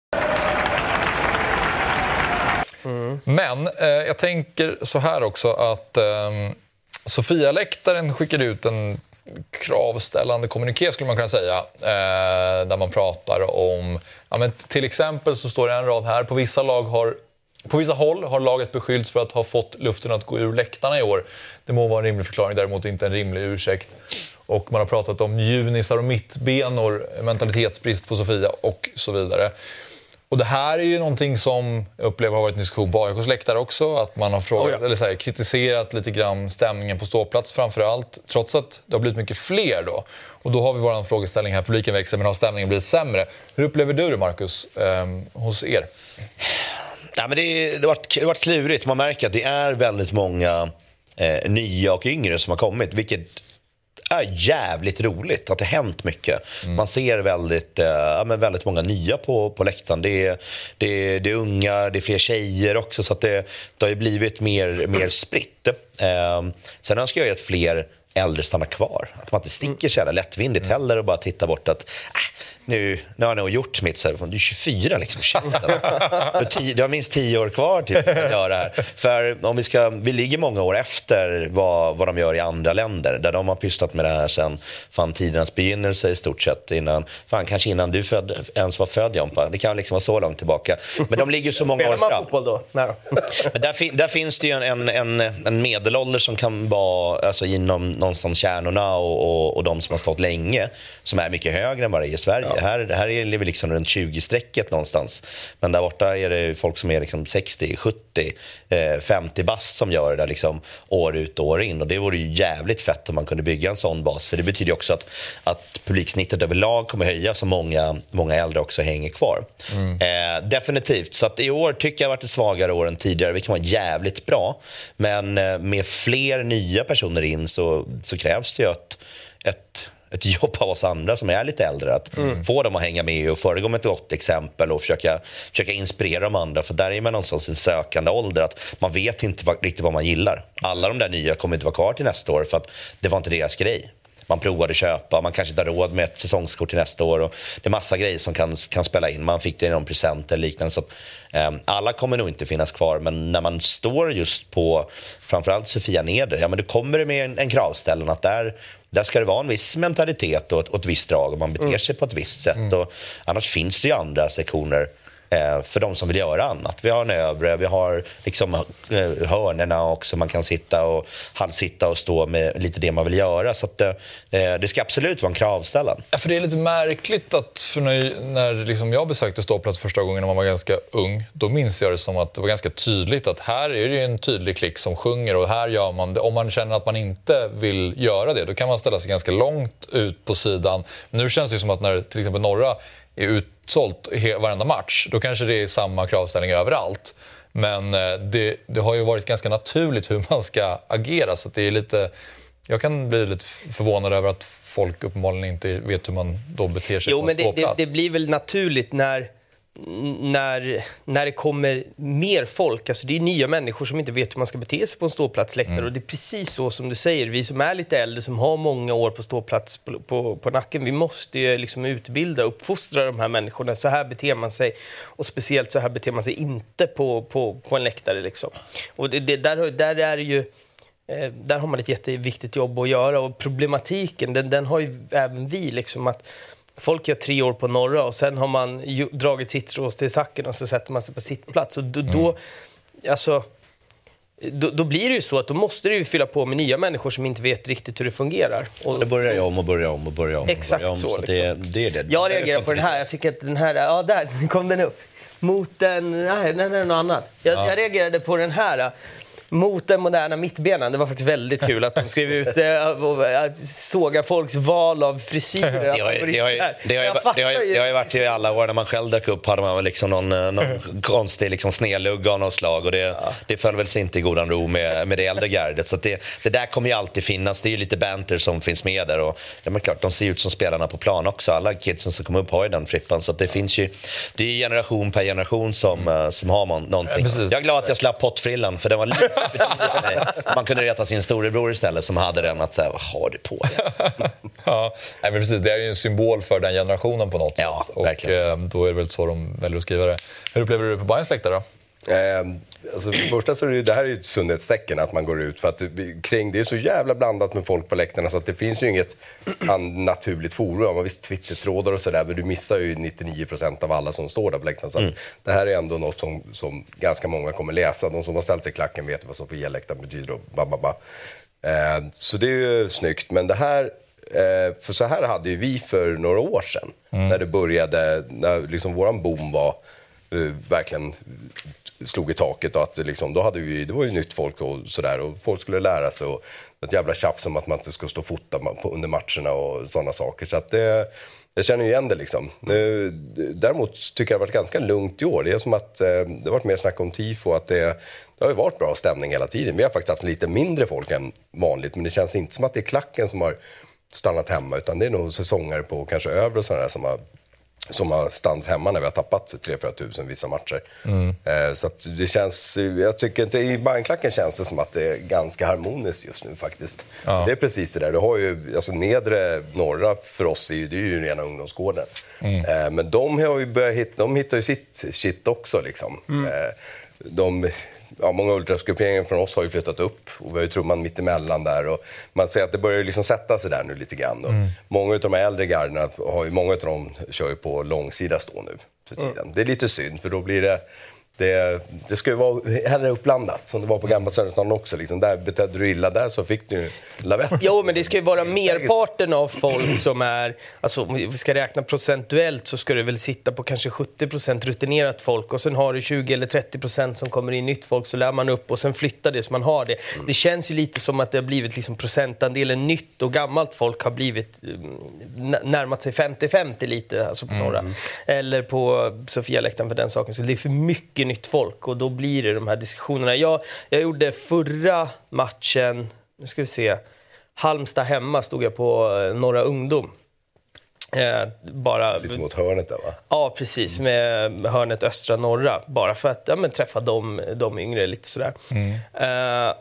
S1: Mm. Men eh, jag tänker så här också att eh, Sofia-läktaren skickade ut en kravställande kommuniké skulle man kunna säga. Eh, där man pratar om, ja, men till exempel så står det en rad här, på vissa, lag har, på vissa håll har laget beskyllts för att ha fått luften att gå ur läktarna i år. Det må vara en rimlig förklaring, däremot inte en rimlig ursäkt. Och man har pratat om junisar och mittbenor, mentalitetsbrist på Sofia och så vidare. Och det här är ju någonting som jag upplever har varit en diskussion på AIKs läktare också. Att man har frågat,
S4: Oh ja.
S1: eller så här, kritiserat lite grann stämningen på ståplats framför allt. Trots att det har blivit mycket fler då. Och då har vi vår frågeställning här, publiken växer men har stämningen blivit sämre? Hur upplever du det Marcus, eh, hos er?
S5: Ja, men det, det, har varit, det varit klurigt. Man märker att det är väldigt många eh, nya och yngre som har kommit. Vilket är jävligt roligt att det hänt mycket. Man ser väldigt, eh, ja, men väldigt många nya på, på läktaren. Det är, det, är, det är unga, det är fler tjejer också. Så att det, det har ju blivit mer, mer spritt. Eh, sen önskar jag ju att fler äldre stannar kvar. Att man inte sticker så jävla lättvindigt heller och bara tittar bort att äh, nu, nu har jag nog gjort mitt. Så här, du är 24 liksom, käften. Du har, tio, du har minst 10 år kvar till att göra det här. För om vi, ska, vi ligger många år efter vad, vad de gör i andra länder. Där de har pysslat med det här sen fan tidernas begynnelse i stort sett. Innan, fan, kanske innan du föd, ens var född Jompa. Det kan liksom vara så långt tillbaka. Men de ligger så många år
S4: Spelar man
S5: fram.
S4: fotboll då? Nej då.
S5: Men där, fin- där finns det ju en, en, en medelålder som kan vara alltså, inom någonstans kärnorna och, och, och de som har stått länge som är mycket högre än vad det är i Sverige. Här, här är vi liksom runt 20-strecket någonstans. Men där borta är det folk som är liksom 60, 70, eh, 50 bass som gör det där liksom år ut och år in. Och det vore ju jävligt fett om man kunde bygga en sån bas. För det betyder också att, att publiksnittet överlag kommer höjas och många, många äldre också hänger kvar. Eh, definitivt. Så att i år tycker jag varit ett svagare år än tidigare, vilket var jävligt bra. Men eh, med fler nya personer in så, så krävs det ju ett, ett, ett jobb av oss andra som är lite äldre. Att få dem att hänga med och föregå med ett gott exempel och försöka, försöka inspirera de andra. För där är man någonstans i en sökande ålder. Att man vet inte vad, riktigt vad man gillar. Alla de där nya kommer inte vara kvar till nästa år för att det var inte deras grej man provade köpa, man kanske inte har råd med ett säsongskort till nästa år. Och det är massa grejer som kan, kan spela in. Man fick det i någon present eller liknande. Så att, eh, alla kommer nog inte finnas kvar, men när man står just på framförallt Sofia Neder, ja men då kommer det med en, en kravställan att där, där ska det vara en viss mentalitet och ett, och ett visst drag och man beter sig på ett visst sätt. Och, annars finns det ju andra sektioner Eh, för de som vill göra annat. Vi har en övre, vi har liksom eh, hörnerna också. Man kan sitta och halvsitta och stå med lite det man vill göra. Så att, eh, eh, det ska absolut vara en kravställan.
S1: Ja, för det är lite märkligt att för när, när liksom jag besökte ståplats första gången när man var ganska ung, då minns jag det som att det var ganska tydligt att här är det en tydlig klick som sjunger och här gör man det. Om man känner att man inte vill göra det, då kan man ställa sig ganska långt ut på sidan. Nu känns det som att när till exempel Norra är utsålt varenda match, då kanske det är samma kravställning överallt. Men eh, det, det har ju varit ganska naturligt hur man ska agera, så att det är lite... Jag kan bli lite förvånad över att folk uppenbarligen inte vet hur man då beter sig
S4: Jo,
S1: på
S4: men
S1: en
S4: det, det, det blir väl naturligt när, när, när det kommer mer folk. Alltså det är nya människor som inte vet hur man ska bete sig på en ståplatsläktare.
S1: Mm.
S4: Och det är precis så som du säger. Vi som är lite äldre, som har många år på ståplats på, på, på nacken, vi måste ju liksom utbilda och uppfostra de här människorna. Så här beter man sig. Och speciellt så här beter man sig inte på, på, på en läktare. Liksom. Och det, det, där, där är ju... Eh, där har man ett jätteviktigt jobb att göra och problematiken den, den har ju även vi. Liksom, att Folk gör tre år på norra och sen har man dragit sitt strå till sacken och så sätter man sig på sittplats. Och då, då, alltså, då, då blir det ju så att då måste du fylla på med nya människor som inte vet riktigt hur det fungerar. Och,
S5: Då börjar jag om och börjar om och börjar om.
S4: Exakt
S5: börjar om.
S4: så,
S5: det,
S4: liksom.
S5: det är det.
S4: Jag
S5: Det är
S4: reagerar på den här. Jag tycker att den här... Ja, där kom den upp. Mot den... Nej, nej, nej något annat. Jag, jag reagerade på den här. Mot den moderna mittbenen. Det var faktiskt väldigt kul att de skrev ut det och såga folks val av frisyrer.
S5: Det har, ju- det, har, ju- det, har, ju-
S4: Jag
S5: det,
S4: fattar
S5: har, ju-
S4: ju.
S5: det har ju varit i alla år när man själv dök upp hade man liksom någon, eh, någon konstig liksom snedlugg av något slag och det, det föll väl sig inte i godan ro med, med det äldre gardet. Så att det, det där kommer ju alltid finnas. Det är ju lite banter som finns med där och ja, men klart, de ser ut som spelarna på plan också. Alla kidsen som kommer upp har ju den frippan så att det finns ju, det är generation per generation som, eh, som har man, någonting. Jag är glad att jag slapp pottfrillan för den var lite Man kunde reta sin storebror istället som hade den att säga, vad har du på dig?
S1: Ja, nej, men precis. Det är ju en symbol för den generationen på något
S5: Ja,
S1: sätt. Och
S5: verkligen.
S1: eh, då är det väl så de väljer att skriva det. Hur upplever du det på Bajens läktare då?
S2: Eh, alltså, för det första så är det, det här är ju ett sundhetstecken att man går ut. För att kring det är så jävla blandat med folk på läktarna så att det finns ju inget naturligt forum. Man visst Twittertrådar och sådär men du missar ju 99% av alla som står där på läktaren. Så att det här är ändå något som, som ganska många kommer läsa. De som har ställt sig i klacken vet vad Sofia-läktaren betyder och ba, ba, ba. Eh, så det är ju snyggt. Men det här Eh, för så här hade ju vi för några år sedan. När det började, när liksom våran boom var eh, verkligen slog i taket och att liksom, då hade vi, det var ju nytt folk och sådär och folk skulle lära sig och ett jävla tjafs om att man inte skulle stå och fota under matcherna och sådana saker. Så att det, jag känner ju igen det liksom. Eh, däremot tycker jag det har varit ganska lugnt i år. Det är som att eh, det har varit mer snack om tifo, att det, det har ju varit bra stämning hela tiden. Vi har faktiskt haft lite mindre folk än vanligt, men det känns inte som att det är klacken som har stannat hemma, utan det är nog säsonger på kanske övre och sådana som har som har stannat hemma när vi har tappat 3-4 tusen vissa matcher. Mm. Eh, så det känns, jag tycker inte, i Bajenklacken känns det som att det är ganska harmoniskt just nu faktiskt. Ja. Det är precis det där, du har ju, alltså nedre norra för oss är ju, det är ju rena ungdomsgården. Mm. Eh, men de har ju börjat hitta, de hittar ju sitt shit också liksom. Mm. Eh, de, ja, många ultrasgrupperingar från oss har ju flyttat upp och vi har ju trumman mittemellan där. Och man ser att det börjar liksom sätta sig där nu lite grann. Mm. Många av de äldre garderna, har ju, många av dem kör ju på långsida stå nu för tiden. Mm. Det är lite synd för då blir det det, det ska ju vara hellre uppblandat, som det var på Gamla Söderstaden också. Liksom. Där betedde du illa där så fick du lavett.
S4: Jo, men det ska ju vara merparten av folk som är... Alltså, om vi ska räkna procentuellt så ska det väl sitta på kanske 70% rutinerat folk och sen har du 20 eller 30% som kommer in nytt folk, så lär man upp och sen flyttar det så man har det. Mm. Det känns ju lite som att det har blivit liksom procentandelen nytt och gammalt folk har blivit mm, närmat sig 50-50 lite, alltså på några. Mm. Eller på Sofialäktaren för den saken. Så det är för mycket mycket nytt folk och då blir det de här diskussionerna. Jag, jag gjorde förra matchen, nu ska vi se, Halmstad hemma stod jag på eh, Norra Ungdom.
S2: Eh, bara, Lite mot hörnet där va?
S4: Ja, precis. Med hörnet östra norra. Bara för att ja, men, träffa de, de yngre lite sådär. Mm. Eh,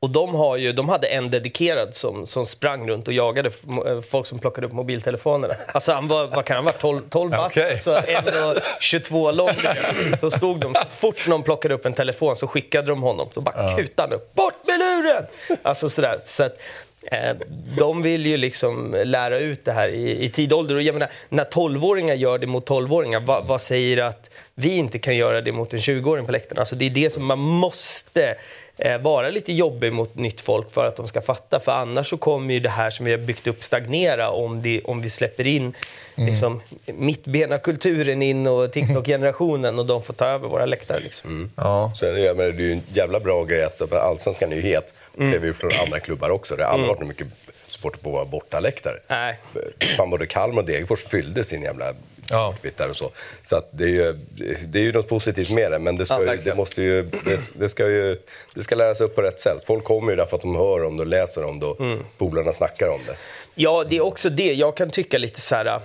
S4: och de, har ju, de hade en dedikerad som, som sprang runt och jagade eh, folk som plockade upp mobiltelefonerna. Alltså han var, vad kan han vara, 12, 12 bast, okay. alltså 22 lång. Så stod de, så fort någon plockade upp en telefon så skickade de honom. Då bara ja. kutade han upp, bort med luren! Alltså sådär. Så att, eh, de vill ju liksom lära ut det här i, i tid ålder. Och jag menar, när 12-åringar gör det mot 12-åringar, vad, vad säger att vi inte kan göra det mot en 20-åring på läktaren? Alltså det är det som man måste eh, vara lite jobbig mot nytt folk för att de ska fatta. För annars så kommer ju det här som vi har byggt upp stagnera om, det, om vi släpper in mm. liksom, mittbena-kulturen in och TikTok-generationen och de får ta över våra läktare. Liksom.
S2: Mm. Ja. Sen, jag menar, det är ju en jävla bra grej att allsvenskan är ju het. Mm. ser vi från andra klubbar också. Det har aldrig mm. varit mycket supporter på våra bortaläktare.
S4: Nej.
S2: Fan, både Kalmar och Degerfors fyllde sin jävla ja. och så. Så att det, är ju, det är ju något positivt med det, men det ska, ja, ju, det måste ju, det, det, ska ju det ska läras upp på rätt sätt. Folk kommer ju därför att de hör om det och läser om det och mm. polarna snackar om det.
S4: Ja, det är också det. Jag kan tycka lite så här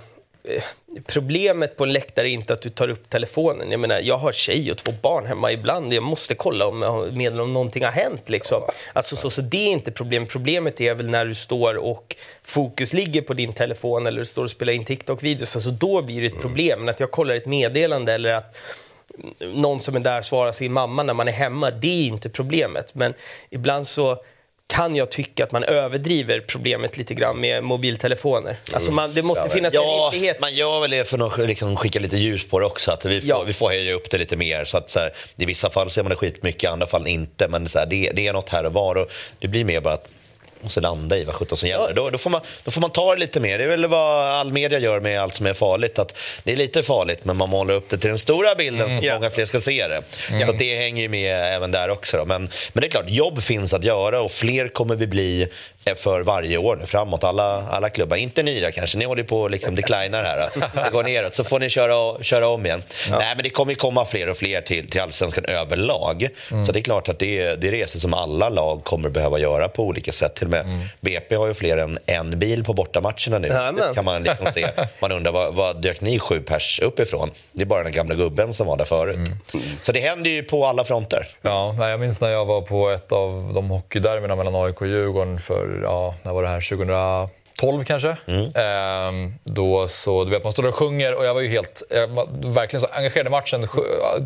S4: problemet på en läktare är inte att du tar upp telefonen. Jag menar, jag har tjej och två barn hemma ibland. Jag måste kolla om, med om någonting har hänt. Liksom. Alltså, så, så det är inte problemet. Problemet är väl när du står och fokus ligger på din telefon eller du står och spelar in TikTok-videos. Alltså, då blir det ett problem. Men att jag kollar ett meddelande eller att någon som är där svarar sin mamma när man är hemma, det är inte problemet. Men ibland så kan jag tycka att man överdriver problemet lite grann med mobiltelefoner. Alltså man, det måste finnas
S5: ja,
S4: en rimlighet.
S5: Man gör väl det för att liksom skicka lite ljus på det också. Att vi, får, ja. vi får höja upp det lite mer. Så att, så här, I vissa fall ser man det skitmycket, i andra fall inte. Men så här, det, det, är något här och var. Och det blir mer bara att måste landa i vad sjutton som gäller. Ja. Då, då, får man, då får man ta det lite mer. Det är väl vad all media gör med allt som är farligt. Att det är lite farligt, men man målar upp det till den stora bilden mm. så att många fler ska se det. Mm. Så det hänger ju med även där också. Då. Men, men det är klart, jobb finns att göra och fler kommer vi bli för varje år nu framåt. Alla, alla klubbar, inte där kanske, ni håller på att liksom declinar här. Det går neråt, så får ni köra, köra om igen. Ja. Nej, men det kommer komma fler och fler till, till allsvenskan överlag. Mm. Så det är klart att det, det är resor som alla lag kommer behöva göra på olika sätt. Till och med mm. BP har ju fler än en bil på bortamatcherna nu. Ja, kan man liksom se. Man undrar, vad, vad dök ni sju pers uppifrån? Det är bara den gamla gubben som var där förut. Mm. Så det händer ju på alla fronter.
S1: Ja, jag minns när jag var på ett av de hockeyderbyna mellan AIK och Djurgården för ja, när var det här? 2012 kanske. Mm. Ehm, då så, du vet, man står och sjunger och jag var ju helt, jag var verkligen så engagerad i matchen.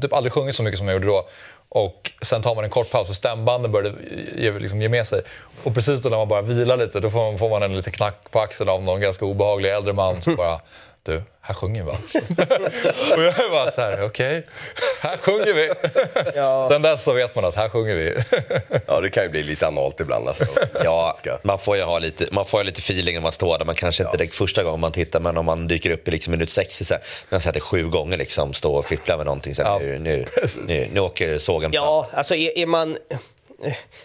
S1: Typ aldrig sjungit så mycket som jag gjorde då. Och sen tar man en kort paus och stämbanden började ge, liksom, ge med sig. Och precis då när man bara vilar lite, då får man, får man en liten knack på axeln av någon ganska obehaglig äldre man som bara du, här sjunger vi och jag är bara så här, okej, okay, här sjunger vi. Ja. Sen dess så vet man att här sjunger vi.
S2: ja, det kan ju bli lite analt ibland. Alltså.
S5: ja, man får ju ha lite, man får ha lite feeling när man står där. Man kanske inte ja. direkt första gången man tittar, men om man dyker upp i liksom minut 60 så här, när jag sett det sju gånger liksom, stå och fippla med någonting. Så här, ja. nu, nu, nu, nu åker sågen
S4: Ja, alltså är, är man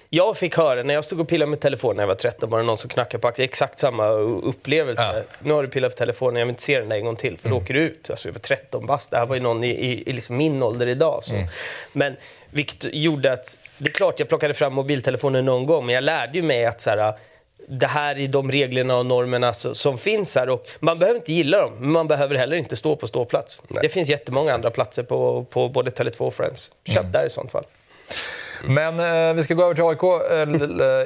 S4: jag fick höra, när jag stod och pillade med telefonen när jag var 13, var det någon som knackade på axeln. Exakt samma upplevelse. Ja. Nu har du pillat på telefonen, jag vill inte se den där en gång till, för mm. då åker du ut. Alltså, jag var 13 bast. Det här var ju någon i, i, i liksom min ålder idag. Så. Mm. Men vilket gjorde att, det är klart jag plockade fram mobiltelefonen någon gång, men jag lärde ju mig att så här, det här är de reglerna och normerna som finns här. Och man behöver inte gilla dem, men man behöver heller inte stå på ståplats. Nej. Det finns jättemånga andra platser på, på både Tele2 och Friends. Köp mm. där i sånt fall.
S1: Men eh, vi ska gå över till AIK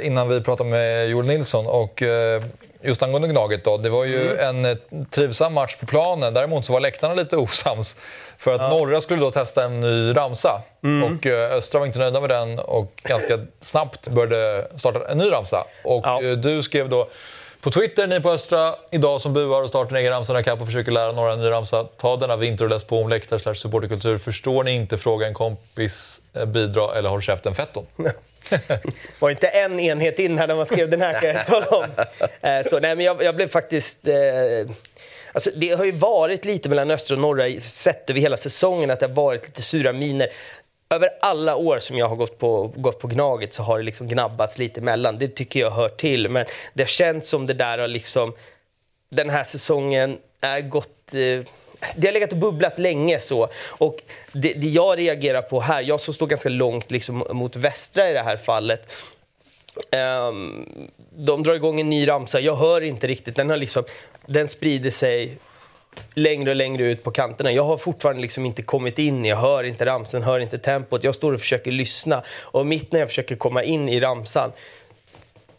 S1: eh, innan vi pratar med Joel Nilsson. Och, eh, just angående Gnaget då, det var ju mm. en eh, trivsam match på planen. Däremot så var läktarna lite osams. För att ja. Norra skulle då testa en ny ramsa. Mm. Och eh, Östra var inte nöjda med den och ganska snabbt började starta en ny ramsa. Och ja. Eh, du skrev då på Twitter, ni på Östra, idag som buar och startar en egen ramsa Cup och försöker lära några en ny ramsa. Ta denna vinter och läs på om läktar slash supporterkultur. Förstår ni inte, fråga en kompis, eh, bidra eller håll käften fetton.
S4: var inte en enhet in här när man skrev den här kan jag tala om. Eh, så, nej, men jag, jag blev faktiskt... Eh, alltså, det har ju varit lite mellan östra och norra, sett över hela säsongen, att det har varit lite sura miner över alla år som jag har gått på, gått på Gnaget så har det liksom gnabbats lite emellan. Det tycker jag hör till. Men det har känts som det där har liksom... Den här säsongen är gått... Eh, det har legat och bubblat länge. så. Och det, det jag reagerar på här, jag som står ganska långt liksom mot västra i det här fallet. Um, de drar igång en ny ramsa, jag hör inte riktigt. Den, har liksom, den sprider sig längre och längre ut på kanterna. Jag har fortfarande liksom inte kommit in, jag hör inte ramsan, hör inte tempot. Jag står och försöker lyssna och mitt när jag försöker komma in i ramsan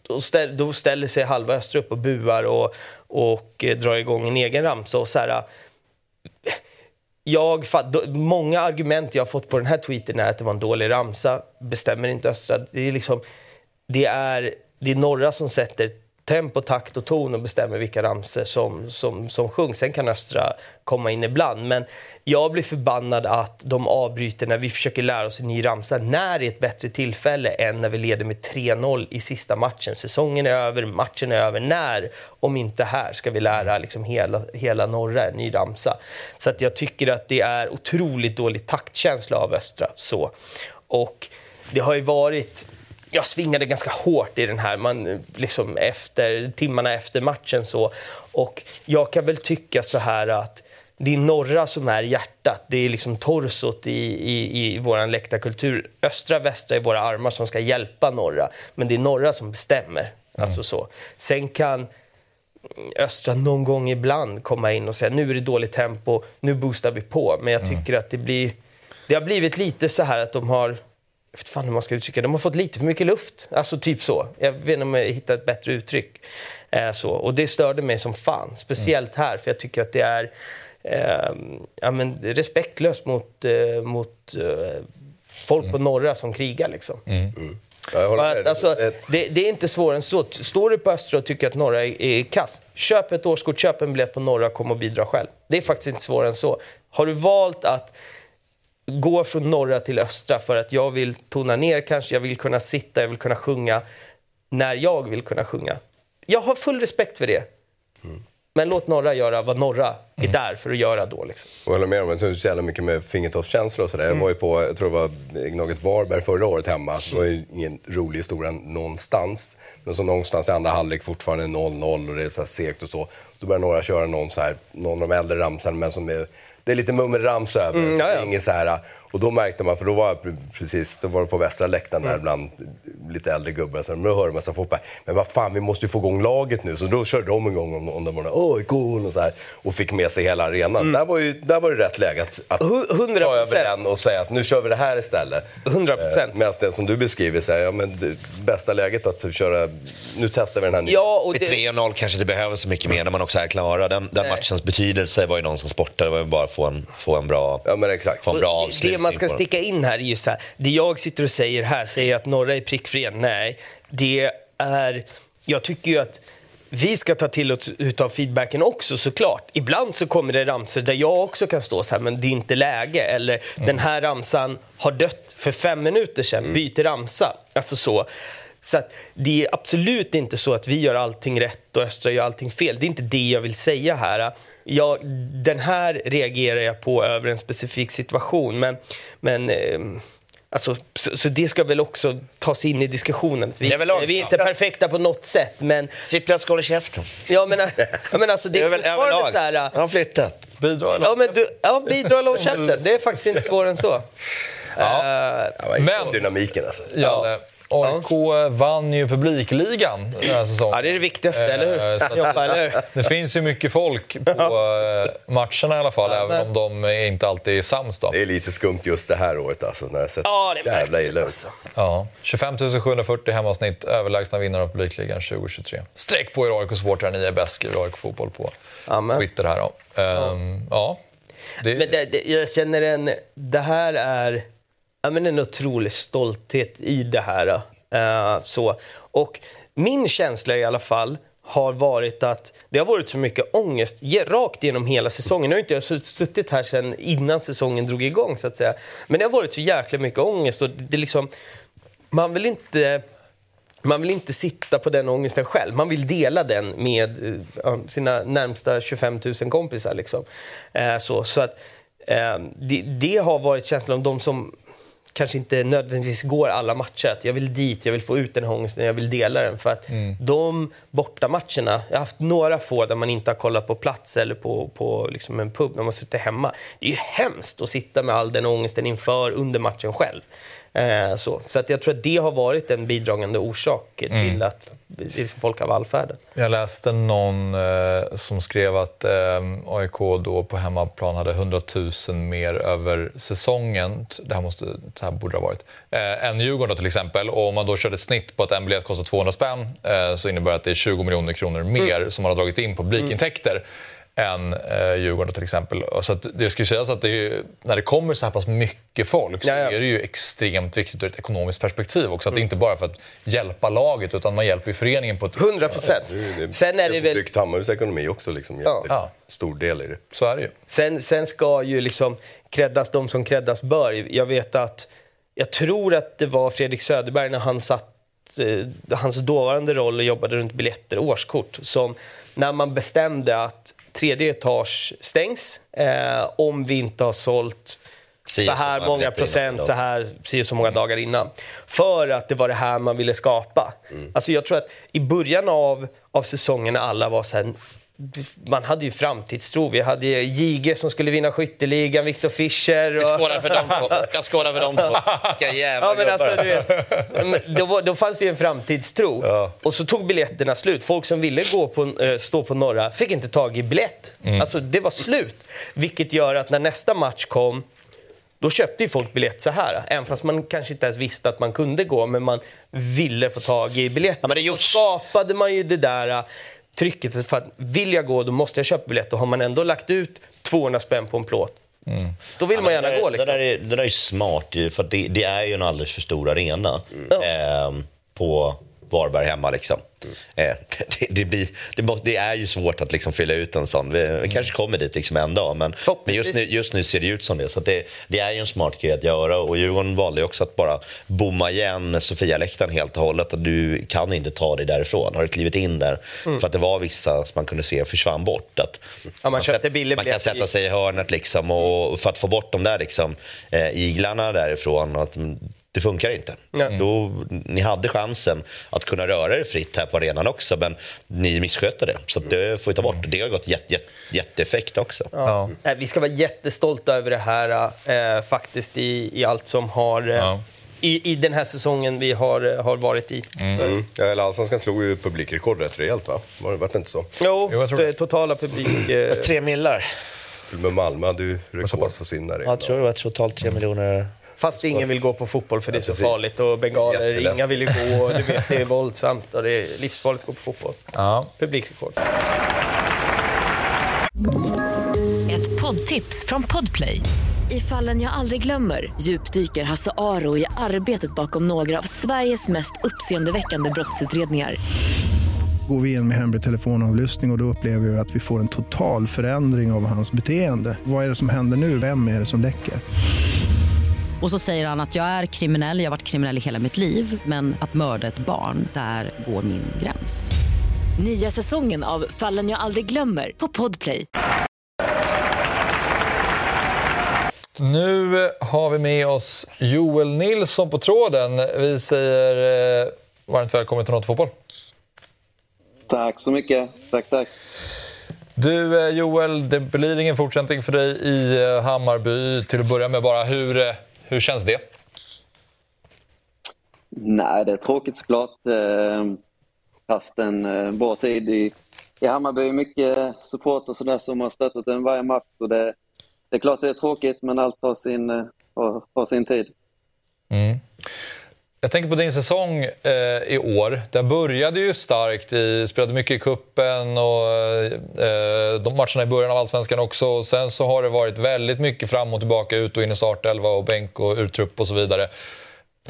S4: då, då ställer sig halva Östra upp och buar och, och eh, drar igång en egen ramsa. Och så här, äh, jag, många argument jag har fått på den här tweeten är att det var en dålig ramsa. Bestämmer inte Östra. Det är, liksom, det är, det är norra som sätter tempo, takt och ton och bestämmer vilka ramser som, som, som sjungs. Sen kan Östra komma in ibland. Men jag blir förbannad att de avbryter när vi försöker lära oss en ny ramsa. När är ett bättre tillfälle än när vi leder med 3-0 i sista matchen? Säsongen är över, matchen är över. När, om inte här, ska vi lära liksom hela, hela norra en ny ramsa? Så att jag tycker att det är otroligt dålig taktkänsla av Östra. Så. Och det har ju varit jag svingade ganska hårt i den här, man, liksom efter, timmarna efter matchen. så. Och jag kan väl tycka så här att det är norra som är hjärtat. Det är liksom torsot i, i, i vår läktarkultur. Östra, västra är våra armar som ska hjälpa norra. Men det är norra som bestämmer. Mm. Alltså så. Sen kan östra någon gång ibland komma in och säga nu är det dåligt tempo, nu boostar vi på. Men jag mm. tycker mm. att det blir... Det har blivit lite så här att de har jag vet fan hur man ska uttrycka De har fått lite för mycket luft. Alltså typ så. Jag vet inte om jag hittar ett bättre uttryck. Eh, så. Och det störde mig som fan. Speciellt här, för jag tycker att det är eh, ja, men respektlöst mot, eh, mot eh, folk mm. på norra som krigar. Liksom. Mm. Mm. Att, alltså, det, det, är inte svårare än så. Står du på Östra och tycker att norra är, är kass, köp ett årskort, köp en biljett på norra, kom och bidra själv. Det är faktiskt inte svårare än så. Har du valt att gå från norra till östra för att jag vill tona ner kanske, jag vill kunna sitta, jag vill kunna sjunga när jag vill kunna sjunga. Jag har full respekt för det. Mm. Men låt norra göra vad norra är mm. där för att göra då. Liksom.
S2: Jag håller med om det. så jävla mycket med fingertoppskänsla och sådär. Mm. Jag var ju på, jag tror det var Gnaget Varberg förra året hemma. Det var ju ingen rolig historia någonstans. Men så någonstans i andra halvlek fortfarande 0-0 och det är så här segt och så. Då börjar några köra någon, så här, någon av de äldre ramsarna men som är det är lite mummelrams över mm, ja, ja. Inget så här, och då märkte man, för då var jag precis, då var på västra läktaren där mm. bland lite äldre gubbar. Så då hörde man så folk bara, men vad fan vi måste ju få igång laget nu. Så då körde de igång om, om de var åh cool och så här. Och fick med sig hela arenan. Mm. Där, var ju, där var det rätt läge att, att 100%. ta över den och säga att nu kör vi det här istället.
S4: 100 procent.
S2: Eh, Medan det som du beskriver, så här, ja, men det, bästa läget att köra, nu testar vi den här nya.
S5: Ja, och det... 3-0 kanske det behöver så mycket mer när man också är klara. Den, den matchens betydelse var ju någon som sportade, det var ju bara att få en, få en bra,
S2: ja, men exakt.
S5: Få en bra avslutning.
S4: Man ska sticka in här är ju så här, det jag sitter och säger här, säger att norra är prickfria. Nej, det är... Jag tycker ju att vi ska ta till oss utav feedbacken också såklart. Ibland så kommer det ramsor där jag också kan stå så här, men det är inte läge. Eller den här ramsan har dött för fem minuter sedan, byter ramsa. Alltså så. Så att det är absolut inte så att vi gör allting rätt och Östra gör allting fel. Det är inte det jag vill säga här. Jag, den här reagerar jag på över en specifik situation. Men, men eh, alltså, så, så det ska väl också tas in i diskussionen. Vi,
S5: Det är väl
S4: vi är inte perfekta på något sätt, men...
S5: Sippla skål i käften.
S4: Ja, men, ja, men alltså, det är
S5: väl
S4: fortfarande
S5: överlag.
S4: så här...
S5: Han har flyttat.
S1: Bidra eller?
S4: Ja, men du, ja, bidra eller käften. Det är faktiskt inte svårare än så. Eh,
S2: Ja, är
S1: Men-
S2: dynamiken alltså.
S1: Jalle, AIK vann ju publikligan den här säsongen.
S4: ja, det är det viktigaste,
S1: Eh,
S4: eller hur?
S1: att-
S4: Joppa, eller hur?
S1: Det finns ju mycket folk på eh, matcherna i alla fall, även om de inte alltid är sams. Då.
S2: Det är lite skumt just det här året alltså. När det har sett
S4: Ja, det är
S2: jävla illa
S4: alltså.
S1: Ja, 25 740 hemmasnitt, överlägsna vinnare av publikligan 2023. Streck på er AIK-supportrar, ni är bäst, skriver AIK Fotboll på
S4: Amen.
S1: Twitter här. Då. Ehm, ja. Det,
S4: Men det, det, jag känner en... Det här är ja, men en otrolig stolthet i det här. Uh, så. Och min känsla i alla fall har varit att det har varit så mycket ångest rakt genom hela säsongen. Nu har inte jag suttit här sedan innan säsongen drog igång så att säga. Men det har varit så jäkla mycket ångest och det är liksom... Man vill inte... Man vill inte sitta på den ångesten själv. Man vill dela den med eh, sina närmsta 25 000 kompisar. Liksom. Eh, så, så att, det, det har varit känslan om de som kanske inte nödvändigtvis går alla matcher. Att jag vill dit, jag vill få ut den här ångesten, jag vill dela den. För att de bortamatcherna, jag har haft några få där man inte har kollat på plats eller på, på liksom en pub när man sitter hemma. Det är ju hemskt att sitta med all den ångesten inför, under matchen själv. Eh, så så att jag tror att det har varit en bidragande orsak till att liksom folk har vallfärdat.
S1: Jag läste någon eh, som skrev att eh, AIK då på hemmaplan hade 100 000 mer över säsongen, det här, måste, det här borde ha varit, eh, än Djurgården då, till exempel. Och om man då körde ett snitt på att en biljett kostar 200 spänn eh, så innebär det att det är 20 miljoner kronor mer som man har dragit in på publikintäkter. Än eh, Djurgården till exempel. Och Så att det ska ju sägas att det är, när det kommer så här pass mycket folk så
S4: Ja, ja.
S1: är det ju extremt viktigt ur ett ekonomiskt perspektiv också. Att det inte bara är för att hjälpa laget utan man hjälper ju föreningen på ett...
S4: 100 procent.
S2: Det
S4: Sen är det
S2: som
S4: väl...
S2: byggt Hammarbys ekonomi också. Liksom,
S4: Ja.
S1: Ja.
S2: Stor del i det.
S1: Så är det ju.
S4: Sen, sen ska ju liksom creddas de som creddas bör. Jag vet att, jag tror att det var Fredrik Söderberg när han satt, eh, hans dåvarande roll och jobbade runt biljetter, årskort, som när man bestämde att tredje etage stängs eh, om vi inte har sålt
S5: Si
S4: så här
S5: många
S4: procent, så här si så många dagar innan. För att det var det här man ville skapa. Alltså jag tror att i början av, av säsongen när alla var så här, man hade ju framtidstro. Vi hade ju Jige som skulle vinna skytteligan, Viktor Fischer.
S5: Vi
S4: Och...
S5: skålar för de två. Jag skålar för de två. Vilka jävla
S4: Ja, men alltså, vet, då, var- då fanns det ju en framtidstro.
S1: Ja.
S4: Och så tog biljetterna slut. Folk som ville gå på, eh, stå på norra fick inte tag i biljett. Alltså, det var slut. Vilket gör att när nästa match kom då köpte ju folk biljett så här. Även fast man kanske inte ens visste att man kunde gå, men man ville få tag i biljett.
S5: Ja, men det är
S4: Då skapade man ju det där äh, trycket. För att vill jag gå, då måste jag köpa biljett. Och har man ändå lagt ut 200 spänn på en plåt, då vill man gärna
S5: det,
S4: gå.
S5: Det,
S4: Liksom.
S5: där är, det där är smart, för det, det är ju en alldeles för stor arena
S4: Ja.
S5: ehm, på Varberg hemma. Liksom. Eh, det, det, blir, det, måste, det är ju svårt att liksom fylla ut en sån. Vi, vi kanske kommer dit liksom en dag, men, men just, nu, just nu ser det ut som det. Så det, det är ju en smart grej att göra. Och Djurgården valde ju också att bara bomma igen Sofia-läktaren helt och hållet. Att du kan inte ta dig därifrån. Har du klivit in där? För att det var vissa som man kunde se försvann bort. Att
S4: Ja, man köpte billig
S5: man kan sätta sig i hörnet liksom och för att få bort de där liksom, eh, iglarna därifrån. och Att, mm, det funkar inte.
S4: Ja.
S5: Då, ni hade chansen att kunna röra er fritt här på arenan också, men ni misskötte det. Så det får vi ta bort. Det har gått jätte, jätte, jätteeffekt också.
S1: Ja.
S4: Nej, Vi ska vara jättestolta över det här äh, faktiskt i, i allt som har... äh,
S1: Ja.
S4: I, I den här säsongen vi har, äh, har varit i. Så,
S2: Mm. Ja, eller Allsvenskan slog ju publikrekord rätt rejält va? Var det vart det inte så?
S4: jo,
S1: Jo, jag tror
S4: det totala publik... äh,
S5: Tre millar.
S2: Till och med Malmö hade ju
S1: så
S2: rekord på sin arena.
S5: Ja, Jag tror det var totalt tre miljoner.
S4: Fast ingen vill gå på fotboll för det är så farligt. Och bengaler, inga vill ju gå. Och du vet, det är våldsamt och det är livsfarligt att gå på fotboll.
S1: Ja.
S4: Publikrekord.
S6: Ett poddtips från Podplay. I fallen jag aldrig glömmer djupdyker Hasse Aro i arbetet bakom några av Sveriges mest uppseendeväckande brottsutredningar.
S7: går vi in med hemlig telefonavlyssning och, och då upplever vi att vi får en total förändring av hans beteende. Vad är det som händer nu? Vem är det som läcker?
S8: Och så säger han att jag är kriminell, jag har varit kriminell i hela mitt liv men att mörda ett barn, där går min gräns.
S6: Nya säsongen av Fallen jag aldrig glömmer på Podplay.
S1: Nu har vi med oss Joel Nilsson på tråden. Vi säger eh, varmt välkommen till Något Fotboll.
S9: Tack så mycket. Tack, tack.
S1: Du eh, Joel, det blir ingen fortsättning för dig i eh, Hammarby. Till att börja med bara, hur, eh, hur känns det?
S9: Nej, det är tråkigt såklart. Eh, haft en eh, bra tid i, i Hammarby. Mycket support och sådär som har stöttat en varje match. Och det, det är klart det är tråkigt, men allt har sin, har, har sin tid.
S1: Mm. Jag tänker på din säsong eh, i år. Den började ju starkt, i, spelade mycket i kuppen och eh, de matcherna i början av Allsvenskan också. Sen så har det varit väldigt mycket fram och tillbaka, ut och in i startelva och bänk och urtrupp och så vidare.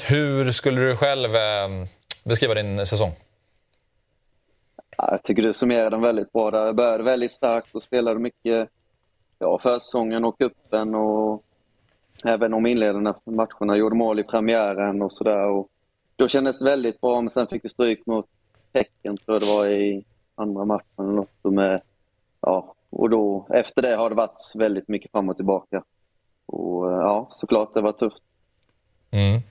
S1: Hur skulle du själv eh, beskriva din säsong?
S9: Jag tycker du summerar den väldigt bra. Jag började väldigt starkt och spelade mycket ja, försäsongen och kuppen och även de inledande matcherna. Gjorde mål i premiären och sådär. Då kändes det väldigt bra, men sen fick vi stryk mot Häcken, tror jag det var i andra matchen. Eller något med, ja, och då, efter det har det varit väldigt mycket fram och tillbaka. Och eh, ja, såklart det var tufft.
S1: Mm.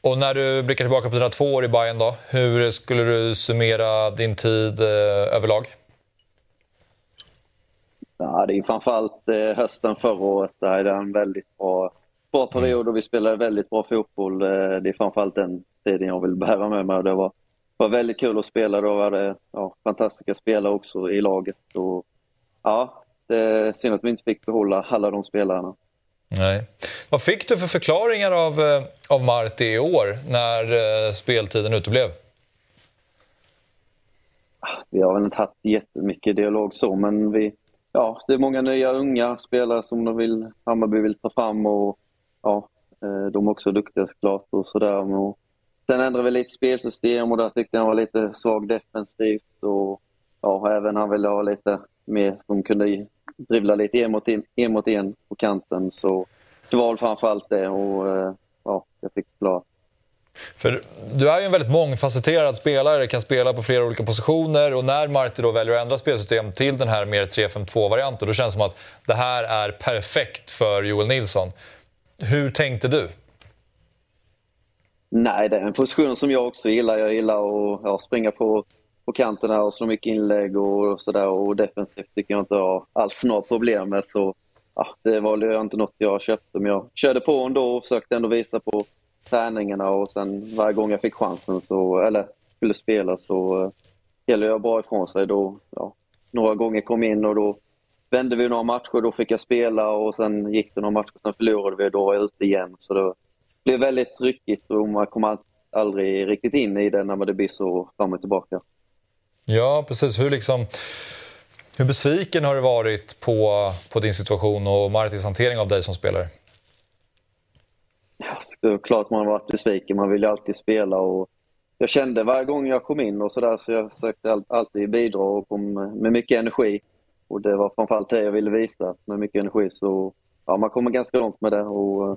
S1: Och när du blickar tillbaka på dina två år i Bayern då, hur skulle du summera din tid eh, överlag?
S9: Ja, det är framförallt eh, hösten förra året. Där är det en väldigt bra, bra period och vi spelade väldigt bra fotboll. Eh, det är framförallt den tiden jag vill bära med mig. Det var, var väldigt kul att spela. Då var det ja, fantastiska spelare också i laget. Och, ja, det synd att vi inte fick behålla alla de spelarna.
S1: Nej. Vad fick du för förklaringar av, eh, av Marti i år när speltiden uteblev?
S9: Vi har väl inte haft jättemycket dialog så, men vi, ja, det är många nya unga spelare som de vill, Hammarby vill ta fram och ja, eh, de är också duktiga såklart och sådär. Sen ändrade vi lite spelsystem och där tyckte jag han var lite svag defensivt och ja, även han ville ha lite mer som kunde dribbla lite en mot en, en, mot en på kanten. Så det var framförallt det och eh, ja, jag fick klart
S1: för du är ju en väldigt mångfacetterad spelare, kan spela på flera olika positioner och när Marti då väljer att ändra spelsystem till den här mer 3-5-2-varianten då känns det som att det här är perfekt för Joel Nilsson. Hur tänkte du?
S9: Nej, det är en position som jag också gillar. Jag gillar att ja, springa på, på kanterna och slå mycket inlägg och sådär. Och defensivt tycker jag inte jag har alls några problem med. Så ja, det var inte något jag köpte, men jag körde på ändå och försökte ändå visa på träningarna och sen varje gång jag fick chansen, så, eller skulle spela, så eh, uh, gäller jag bra ifrån sig. Då, ja, några gånger kom in och då vände vi några matcher, då fick jag spela och sen gick det några matcher, sen förlorade vi och då var jag ute igen. Så det blev väldigt ryckigt och man kom aldrig riktigt in i det när det blir så fram och tillbaka.
S1: Ja, precis. Hur, liksom, hur besviken har du varit på, på din situation och Martins hantering av dig som spelare?
S9: Ja, klart man har varit besviken. Man vill ju alltid spela. Och jag kände varje gång jag kom in och sådär så jag försökte alltid bidra och kom med mycket energi. Och det var framförallt det jag ville visa, med mycket energi. Så ja, man kommer ganska långt med det. Och eh,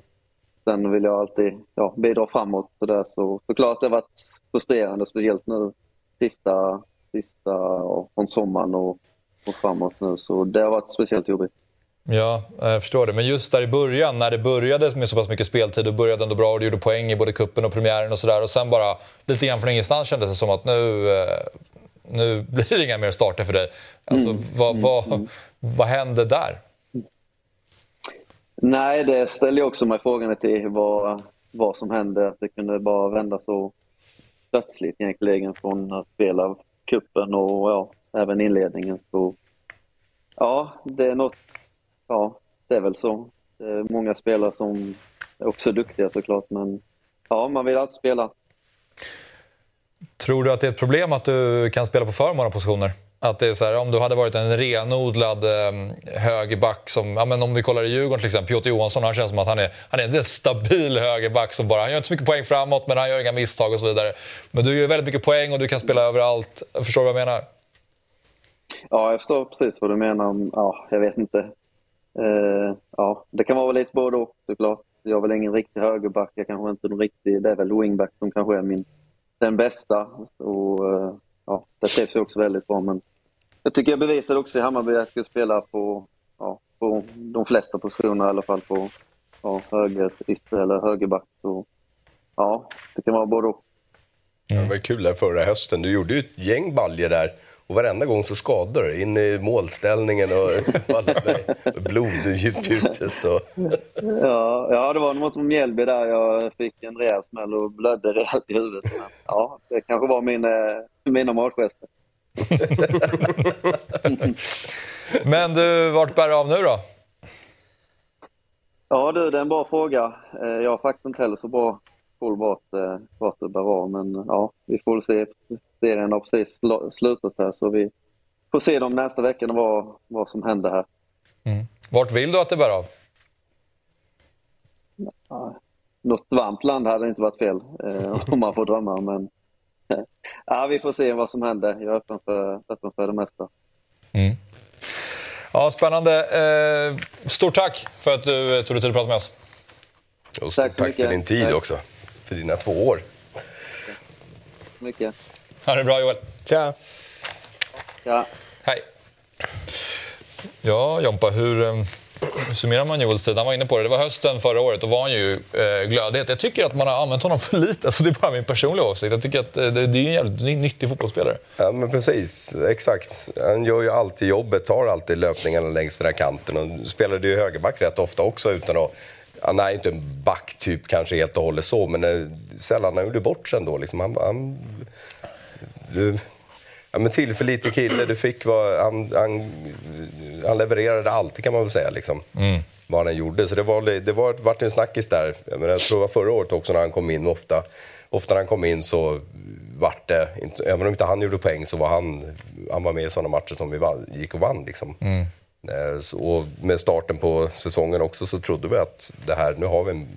S9: sen vill jag alltid ja, bidra framåt. Så, där. så såklart det har varit frustrerande, speciellt nu sista, sista ja, från sommaren och, och framåt nu. Så det har varit speciellt jobbigt.
S1: Ja, jag förstår det. Men just där i början, när det började med så pass mycket speltid och började ändå bra och du gjorde poäng i både kuppen och premiären och sådär. Och sen bara lite grann från ingenstans kändes det som att nu, eh, nu blir det inga mer starter för dig. Alltså, mm. vad, vad, mm. vad hände där?
S9: Nej, det ställer jag också mig frågan till vad, vad som hände. Att det kunde bara vända så plötsligt egentligen från att spela kuppen och ja, även inledningen. Så, ja, det är något ja, det är väl så. Det är många spelare som är också duktiga såklart, men ja, man vill alltid spela.
S1: Tror du att det är ett problem att du kan spela på för många positioner? Att det är så här, om du hade varit en renodlad eh, högerback som, ja, men om vi kollar i Djurgården till exempel, Piotr Johansson, han känns som att han är, han är en stabil högerback som bara, han gör inte så mycket poäng framåt men han gör inga misstag och så vidare. Men du gör väldigt mycket poäng och du kan spela överallt. Förstår du vad jag menar?
S9: Ja, jag förstår precis vad du menar. Ja, jag vet inte. Eh, ja, det kan vara lite både och såklart. Jag är väl ingen riktig högerback, jag kanske inte någon riktig, det är väl wingback som kanske är min, den bästa. Och, eh, ja, det trivs jag också väldigt bra. Men jag tycker jag bevisade också i Hammarby att jag skulle spela på, ja, på de flesta positioner i alla fall på ja, höger ytter eller högerback. Så, ja, det kan vara både och.
S2: Det var kul där förra hösten. Du gjorde ju ett gäng baljer där. Och varenda gång så skadade du in i målställningen och blod djupt ute. Så.
S9: Ja, ja, det var mot Mjällby där jag fick en rejäl smäll och blödde rejält i huvudet. Men, ja, det kanske var min, mina matgester.
S1: Men du, vart bär av nu då?
S9: Ja du, det är en bra fråga. Eh, jag har faktiskt inte heller så bra koll vart, eh, vart det bär av. Men ja, vi får väl se. Serien har precis slutat här så vi får se de nästa veckorna vad, vad som händer här.
S1: Mm. Vart vill du att det bär av?
S9: Ja, något varmt land hade inte varit fel eh, om man får drömma. Men ja, vi får se vad som händer. Jag är öppen för, öppen för det mesta.
S1: Mm. Ja, spännande. Eh, stort tack för att du tog dig tid att prata med oss.
S2: Och stort tack, tack för din tid tack. också. För dina två år. Tack
S9: så mycket.
S1: Ha det bra Joel.
S4: Tja.
S9: Ja.
S1: Hej. Ja, Jompa, hur, eh, hur summerar man Joels tid? Han var inne på det. Det var hösten förra året. Då var han ju eh, glödhet. Jag tycker att man har använt honom för lite. Alltså, det är bara min personliga åsikt. Jag tycker att eh, det, det är en jävligt nyttig fotbollsspelare.
S2: Ja, men precis. Exakt. Han gör ju alltid jobbet, tar alltid löpningarna längs den här kanten. Och spelade ju högerback rätt ofta också utan att han är inte en backtyp kanske helt och hållet så, men eh, sällan han gjorde bort sig ändå. Liksom. Han, han, du, ja, men tillförlitlig kille. Du fick vad, han, han, han levererade alltid kan man väl säga. Liksom. Mm. Vad han gjorde. Så det var, det var, vart en snackis där. Jag, menar, jag tror det var förra året också när han kom in. Ofta, ofta när han kom in så vart det, även om inte han gjorde poäng så var han, han var med i sådana matcher som vi vann, gick och vann. Liksom. Mm. Eh, och med starten på säsongen också så trodde vi att det här, nu har vi en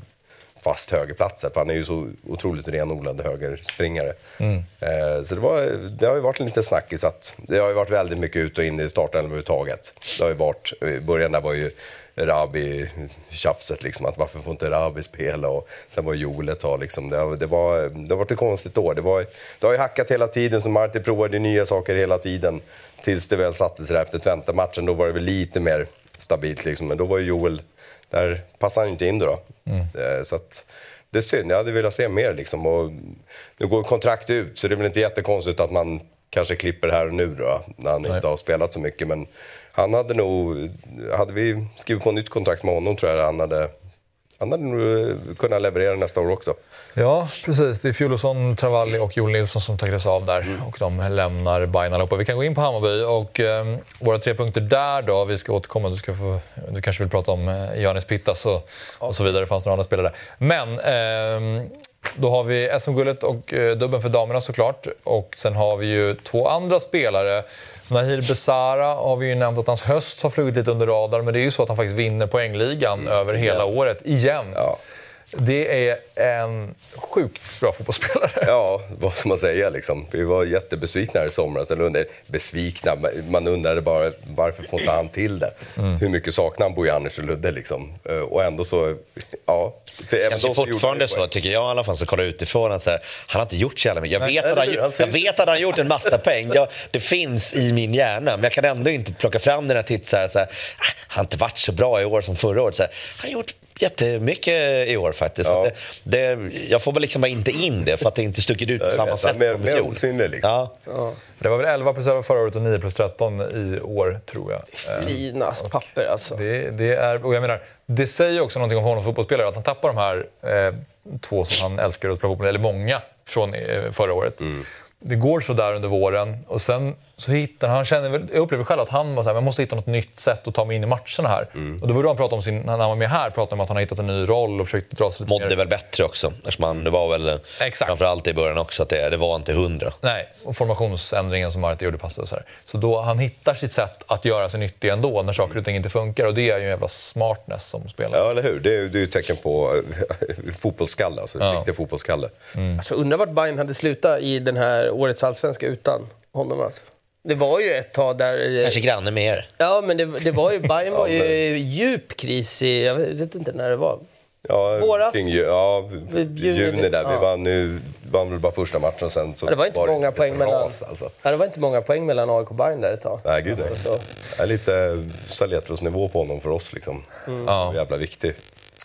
S2: fast högerplats här, för han är ju så otroligt renodlad högerspringare. Mm. Eh, så det, var, det har ju varit en liten snackis att det har ju varit väldigt mycket ut och in i starten överhuvudtaget. Det har ju varit, i början där var ju Rabi-tjafset liksom, att varför får inte Rabi spela? Och sen var Joel ett tag liksom. Det, det, var, det har varit ett konstigt år. Det, var, det har ju hackat hela tiden, så Marti provade nya saker hela tiden. Tills det väl satte sig där efter Twente-matchen, då var det väl lite mer stabilt liksom. Men då var ju Joel, där passade han inte in då. Mm. Eh, så att, det är synd, jag hade velat se mer liksom. Och nu går kontrakt ut, så det är väl inte jättekonstigt att man kanske klipper här och nu då, när han Nej. inte har spelat så mycket. Men han hade nog, hade vi skrivit på nytt kontrakt med honom tror jag han hade han hade nog kunnat leverera nästa år också.
S1: Ja, precis. Det är Fjolosson, Travalli och Joel Nilsson som tackades av där. Mm. Och de lämnar Bayern allihopa. Vi kan gå in på Hammarby och eh, våra tre punkter där då. Vi ska återkomma. Du, ska få, du kanske vill prata om eh, Janis Pittas och, och så vidare. Det fanns några andra spelare där. Men eh, då har vi SM-guldet och eh, dubben för damerna såklart. Och sen har vi ju två andra spelare Nahir Besara har vi ju nämnt att hans höst har flugit lite under radarn, men det är ju så att han faktiskt vinner poängligan mm. över hela ja. året, igen. Ja. Det är en sjukt bra fotbollsspelare.
S2: Ja, vad ska man säga liksom. Vi var jättebesvikna här i somras. Eller besvikna, man undrade bara varför får inte han till det? Mm. Hur mycket saknar han Bojanic och Ludde liksom? Eh, och ändå så, ja.
S5: Det känns fortfarande så, tycker jag i alla fall, som kollar utifrån, att så här, han har inte gjort så jävla mycket. Jag vet, att, han, jag vet att han har gjort en massa poäng. Jag, det finns i min hjärna, men jag kan ändå inte plocka fram den här titt så här, så här, ah, han har inte varit så bra i år som förra året. Så här, han har gjort jättemycket i år faktiskt. Ja. Det, det, jag får väl liksom bara inte in det för att det inte stuckit ut på samma vet, sätt
S2: som i fjol. Osynlig, liksom. ja.
S1: ja. Det var väl 11 plus 11 förra året och 9 plus 13 i år, tror jag.
S4: Fina och papper alltså.
S1: Det, det, är, och jag menar, det säger också någonting om honom som fotbollsspelare, att han tappar de här eh, två som han älskar att spela fotboll eller många från eh, förra året. Mm. Det går så där under våren och sen så hittar han, känner, väl- jag upplever själv att han var så här, man måste hitta något nytt sätt att ta mig in i matcherna här.
S5: Mm.
S1: Och det var då han pratade om sin, när han var med här, pratade om att han har hittat en ny roll och försökt dra sig lite
S5: Mådde
S1: mer.
S5: väl bättre också. Eftersom han, det var väl
S1: Exakt.
S5: framförallt i början också att det, det var inte hundra.
S1: Nej, och formationsändringen som Marti gjorde passade och så här. Så då han hittar sitt sätt att göra sig nyttig ändå när saker och ting inte funkar. Och det är ju en jävla smartness som spelare.
S2: Ja, eller hur? Det är, det är ju ett tecken på fotbollsskalle, alltså
S1: Ja.
S2: riktig fotbollsskalle.
S4: Alltså, undrar vart Bayern hade slutat i den här årets allsvenska utan honom. Alltså. Det var ju ett tag där...
S5: Kanske granne med er.
S4: Ja, men det, det var ju, Bayern var ju i djup kris i... Jag vet inte när det var.
S2: Ja,
S4: Våras?
S2: Kring, ja,
S4: Juni,
S2: juni där. Vi
S4: ja.
S2: vann, nu, vann väl bara första matchen sen så
S4: Ja, det var inte många
S2: ett
S4: poäng mellan...
S2: ras, alltså.
S4: Ja, det var inte många poäng mellan AIK och Bayern där ett tag.
S2: Nej, gud nej.
S4: Alltså,
S2: Det är lite Saletros-nivå på honom för oss liksom.
S1: Ja.
S2: Jävla viktig.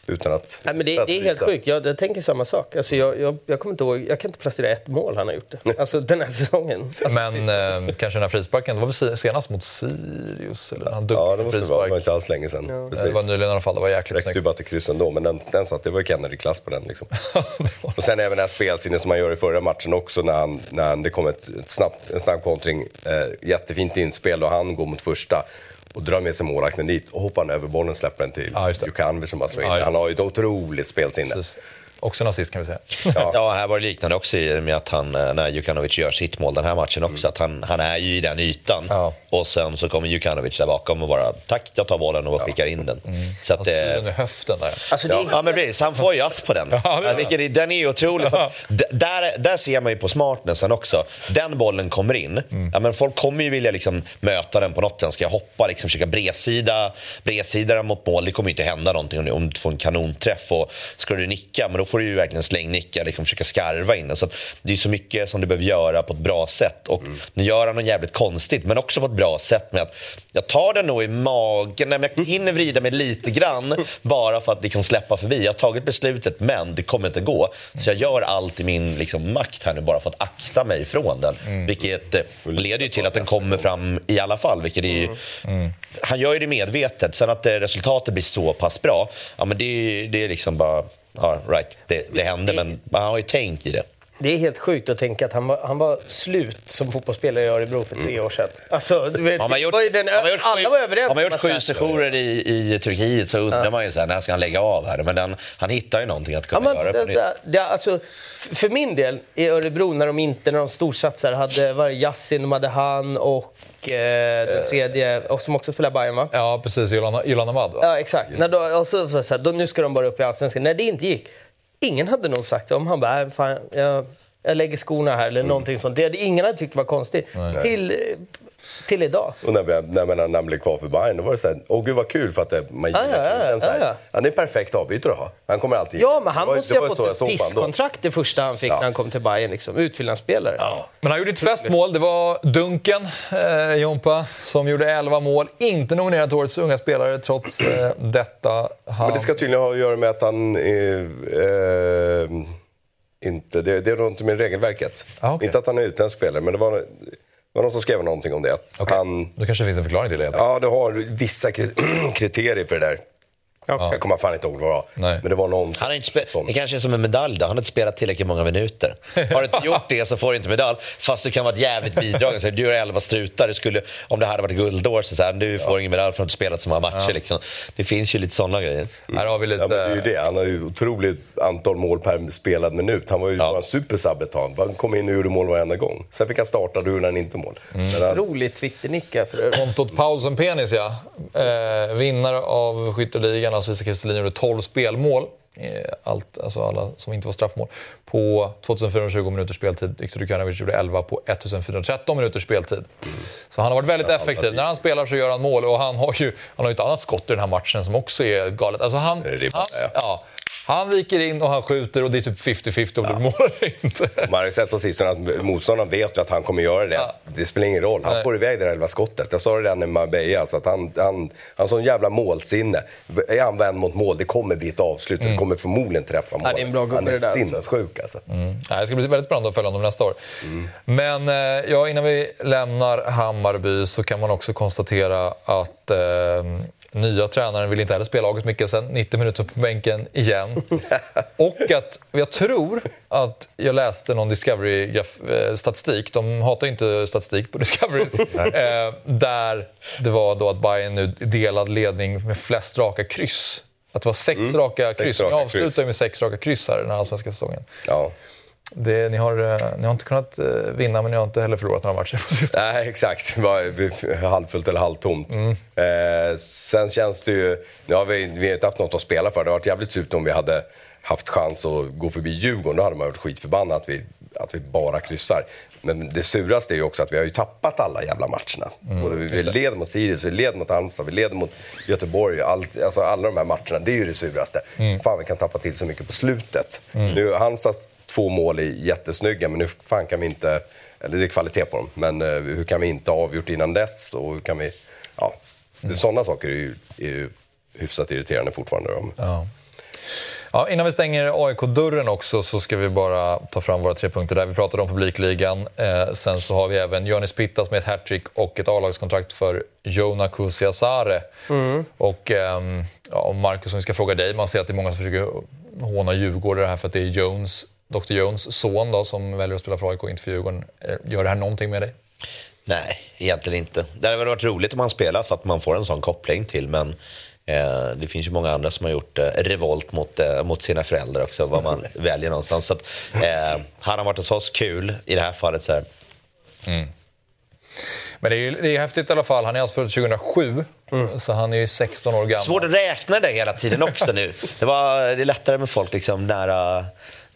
S2: Utan att...
S4: Nej, men det, det är helt sjukt. Jag, jag tänker samma sak. Alltså, jag, jag, jag, kommer inte ihåg, jag kan inte placera ett mål han har gjort. Alltså den här säsongen. Alltså,
S1: Men eh, kanske den här frisparken, det var väl senast mot Sirius? Eller han
S2: Ja, det måste det vara. Det var inte alls länge sedan.
S1: Eh,
S2: Precis.
S1: Det var nyligen i alla fall, det var jäkligt
S2: räckte ju bara till kryss ändå, men den, den satt, det var ju Kennedy-klass på den. Liksom. och sen även det här spelsinnet som han gör i förra matchen också när, han, när han, det kom ett, ett snabbt, en snabb kontring, eh, jättefint inspel och han går mot första och drar med sig målvakten dit och hoppar han över bollen släpper den till
S1: Ja.
S2: Jukanovic som bara slår in. Han har ju ett otroligt spelsinne.
S1: Precis. Också nazist kan vi säga.
S2: Ja.
S5: Ja, här var det liknande också med att han, eh, när Jukanovic gör sitt mål den här matchen också, att han, han är ju i den ytan.
S1: Ja.
S5: Och sen så kommer Jukanovic där bakom och bara tack, jag tar bollen och skickar in den. Så
S1: Han
S5: att,
S1: styr
S5: eh,
S1: den i höften där.
S4: alltså, det är,
S5: Ja, men precis. Han får ju ass på den.
S1: Ja, det
S5: Ja, är- den är ju otrolig. För där, där ser man ju på smartnessen också. Den bollen kommer in. Ja, men folk kommer ju vilja liksom möta den på något sätt. Ska jag hoppa, liksom, försöka bredsida, bredsida den mot mål? Det kommer ju inte hända någonting om du, om du får en kanonträff. Och ska du nicka, men då får du ju verkligen slängnicka, liksom försöka skarva in den. Så det är så mycket som du behöver göra på ett bra sätt. Och nu gör han något jävligt konstigt, men också på ett bra sätt med att jag tar den nog i magen, Nej, men jag hinner vrida mig lite grann bara för att liksom släppa förbi. Jag har tagit beslutet, men det kommer inte gå. Så jag gör allt i min liksom, makt här nu bara för att akta mig från den. Vilket eh, leder ju till att den kommer fram i alla fall. Vilket är ju, Han gör ju det medvetet. Sen att eh, resultatet blir så pass bra, ja, men det, det är liksom bara... Ja, right. Det, det hände, men han har ju tänkt i det.
S4: Det är helt sjukt att tänka att han var, han var slut som fotbollsspelare i Örebro för tre år sedan. Alltså, du vet,
S5: Har man
S4: det
S5: gjort,
S4: var den,
S5: har man gjort
S4: alla var överens
S5: har man
S4: om
S5: gjort sju sessioner i, i Turkiet så undrar man ju så här, när ska han lägga av här? Men den, han hittar ju någonting att
S4: Ja,
S5: kunna
S4: men,
S5: göra
S4: det, det, det, alltså, för min del, i Örebro, när de inte, när de storsatsar, hade var Yassin, de hade han och eh, den tredje, och som också spelar Bayern va?
S1: Ja, precis. Jolan Ahmad, va?
S4: Ja, exakt. När då, och så, så, så här, då, nu ska de bara upp i Allsvenskan. När det inte gick, ingen hade nog sagt om han bara, "Äh, fan, jag, jag lägger skorna här eller någonting sånt. Det hade ingen hade tyckt var konstigt. Till, eh, till idag.
S2: Och när, vi, när, när, när han blev kvar för Bayern, då var det så här, åh gud vad kul för att det, man gillar
S4: ja, ja,
S2: killen.
S4: Ja, ja.
S2: Han är en perfekt avbytare att ha. Han kommer alltid...
S4: Ja, men han
S2: Det var-
S4: måste ju ha fått ett pisskontrakt det första han fick
S2: Ja.
S4: när han kom till Bayern. Liksom. Utfyllnadsspelare.
S1: Men han gjorde ett festmål. Det var Dunken, eh, Jompa, som gjorde 11 mål. Inte nominerad till Årets unga spelare trots eh, detta. Han...
S2: Men det ska tydligen ha att göra med att han är, eh, inte... Det, det är något med regelverket.
S1: Ah, okej.
S2: Inte att han är utländsk spelare, men det var, var någon som skrev någonting om det.
S1: Okej.
S2: han,
S1: Då kanske det finns en förklaring till det.
S2: ja, du har vissa kri- kriterier för det där. Jag kommer fan inte ihåg vad det var.
S1: Nej.
S2: Men det var någon
S5: Han har inte spe-
S2: sån.
S5: det kanske är som en medalj då. Han har inte spelat tillräckligt många minuter. Har du inte gjort det så får du inte medalj. Fast du kan vara ett jävligt bidragande. Så Du gör 11 strutar. Det skulle, om det hade varit guldår så säger du får ingen medalj för att du spelat så många matcher. Liksom. Det finns ju lite sådana grejer.
S1: Här har vi lite...
S2: Ja, det är ju det. Han har ju otroligt antal mål per spelad minut. Han var ju
S5: Ja.
S2: bara en supersub ett tag. Han kom in och gjorde mål varenda gång. Sen fick han starta och då gjorde han inte mål.
S1: Mm.
S2: Men han,
S4: Rolig Twitternicka för övrigt.
S1: Kontot Paulsen Penis, ja. Eh, vinnare av skytteligan, Isak Kestelin, gjorde 12 spelmål. Eh, Allt, alltså alla som inte var straffmål. På 2420 minuters speltid. Viktor Djukanovic gjorde 11 på 1413 minuters speltid. Så han har varit väldigt effektiv. När han spelar så gör han mål och han har ju han har ju ett annat skott i den här matchen som också är galet. Alltså han,
S2: Det är det
S1: han,
S2: ja.
S1: Ja, han viker in och han skjuter och det är typ 50-50 om det blir mål eller inte.
S2: man har ju sett på sistone att motståndaren vet ju att han kommer göra det.
S1: Ja.
S2: Det spelar ingen roll. Han
S1: Nej.
S2: får iväg det där jävla skottet. Jag sa det redan i Marbella. Alltså att han, han, han har sån jävla målsinne. Är han vänd mot mål, det kommer bli ett avslut. Det kommer förmodligen träffa mål.
S4: Ja, det är en bra gubbe
S2: han är
S4: det där, alltså.
S2: sinnessjuk alltså.
S1: Nej, det ska bli väldigt spännande att följa honom nästa år. Men eh, ja, innan vi lämnar Hammarby så kan man också konstatera att eh, nya tränaren vill inte heller spela August Mikkelsen 90 minuter på bänken igen. och att jag tror att jag läste någon Discovery-statistik, de hatar ju inte statistik på Discovery, eh, där det var då att Bayern nu delad ledning med flest raka kryss. Att det var sex
S2: Mm.
S1: raka
S2: Sex
S1: kryss.
S2: raka
S1: Ni avslutar
S2: kryss.
S1: med sex raka kryss här den här allsvenska säsongen.
S2: Ja.
S1: Det, ni, har, eh, ni har inte kunnat eh, vinna, men ni har inte heller förlorat några matcher på sistone.
S2: Nej, exakt. Halvfullt eller halvtomt.
S1: Mm.
S2: Eh, sen känns det ju... Nu har vi, vi har inte haft något att spela för. Det hade varit jävligt surt om vi hade haft chans att gå förbi Djurgården. Då hade man varit skitförbannad att vi, att vi bara kryssar. Men det suraste är ju också att vi har ju tappat alla jävla matcherna.
S1: Mm,
S2: vi vi leder mot Sirius, vi leder mot Halmstad, vi leder mot Göteborg. Allt, alltså alla de här matcherna, det är ju det suraste.
S1: Mm.
S2: Fan, vi kan tappa till så mycket på slutet. Nu, Halmstads två mål är jättesnygga, men nu fan kan vi inte... Eller det är kvalitet på dem, men eh, hur kan vi inte ha avgjort innan dess? Och hur kan vi... Ja, sådana saker är ju, är ju hyfsat irriterande fortfarande.
S1: Ja. Ja, innan vi stänger AIK-dörren också så ska vi bara ta fram våra tre punkter där. Vi pratade om publikligan. Eh, sen så har vi även Jonis Pittas med ett hattrick och ett A-lagskontrakt för Jona Kusiasare. Och ehm, ja, Marcus, om vi ska fråga dig. Man ser att det är många som försöker håna Djurgårdare här för att det är Jones, Dr Jones son då, som väljer att spela för AIK och inte för Djurgården. Eh, Gör det här någonting med dig?
S5: Nej, egentligen inte. Det hade väl varit roligt om han spelar för att man får en sån koppling till, men eh, det finns ju många andra som har gjort eh, revolt mot, eh, mot sina föräldrar också, vad man väljer någonstans. Så att, eh, hade han varit hos oss, kul. I det här fallet så här,
S1: Men det är, ju, det är häftigt i alla fall. Han är alltså född 2007, så han är ju 16 år gammal.
S5: Svårt att räkna det hela tiden också nu. Det, var, det är lättare med folk liksom nära,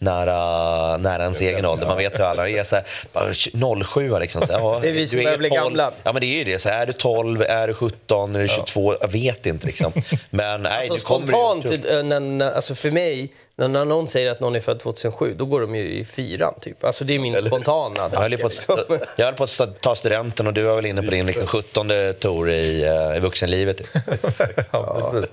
S5: nära, nära ens egen ålder. Man vet hur alla är. Så här, bara 07 liksom. Så, här, ja,
S4: Det är vi som
S5: du
S4: börjar bli
S5: 12.
S4: gamla.
S5: Ja, men det är ju det. Så här, är du 12, är du 17, är du 22? Jag vet inte liksom. Men nej,
S4: Alltså spontant,
S5: ju-
S4: eh, när, när, alltså för mig, när, när någon säger att någon är född 2007, då går de ju i fyran typ. Alltså det är min spontana
S5: Jag höll, på att,
S4: liksom.
S5: jag höll på att ta studenten och du var väl inne på din liksom, 17 tour i, eh, i vuxenlivet.
S1: Ja, precis.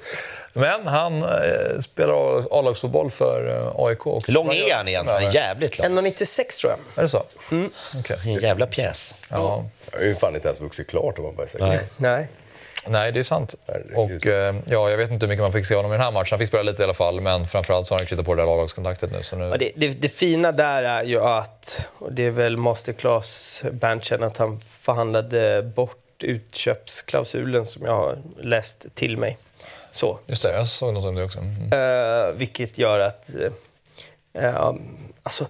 S1: Men han eh, spelar A-lagsfotboll för eh, AIK. Och
S5: Hur lång är han egentligen? Jävligt lång.
S4: 1,96 tror jag.
S1: Är det så? Okej.
S5: En jävla pjäs.
S1: Ja.
S2: Jag har ju fan inte ens vuxit klart om man bara säger.
S4: Nej.
S1: Nej, det är sant. Och, eh, ja, jag vet inte hur mycket man fick se honom i den här matchen. Han fick spela lite i alla fall, men framförallt så har han kritat på det där A-lagskontraktet nu. Så nu...
S4: Ja, det, det, det fina där är ju att, och det är väl masterclass Berntsen, att han förhandlade bort utköpsklausulen som jag har läst till mig. Så.
S1: Just det, jag såg något om det också. Mm.
S4: Eh, vilket gör att... eh, alltså,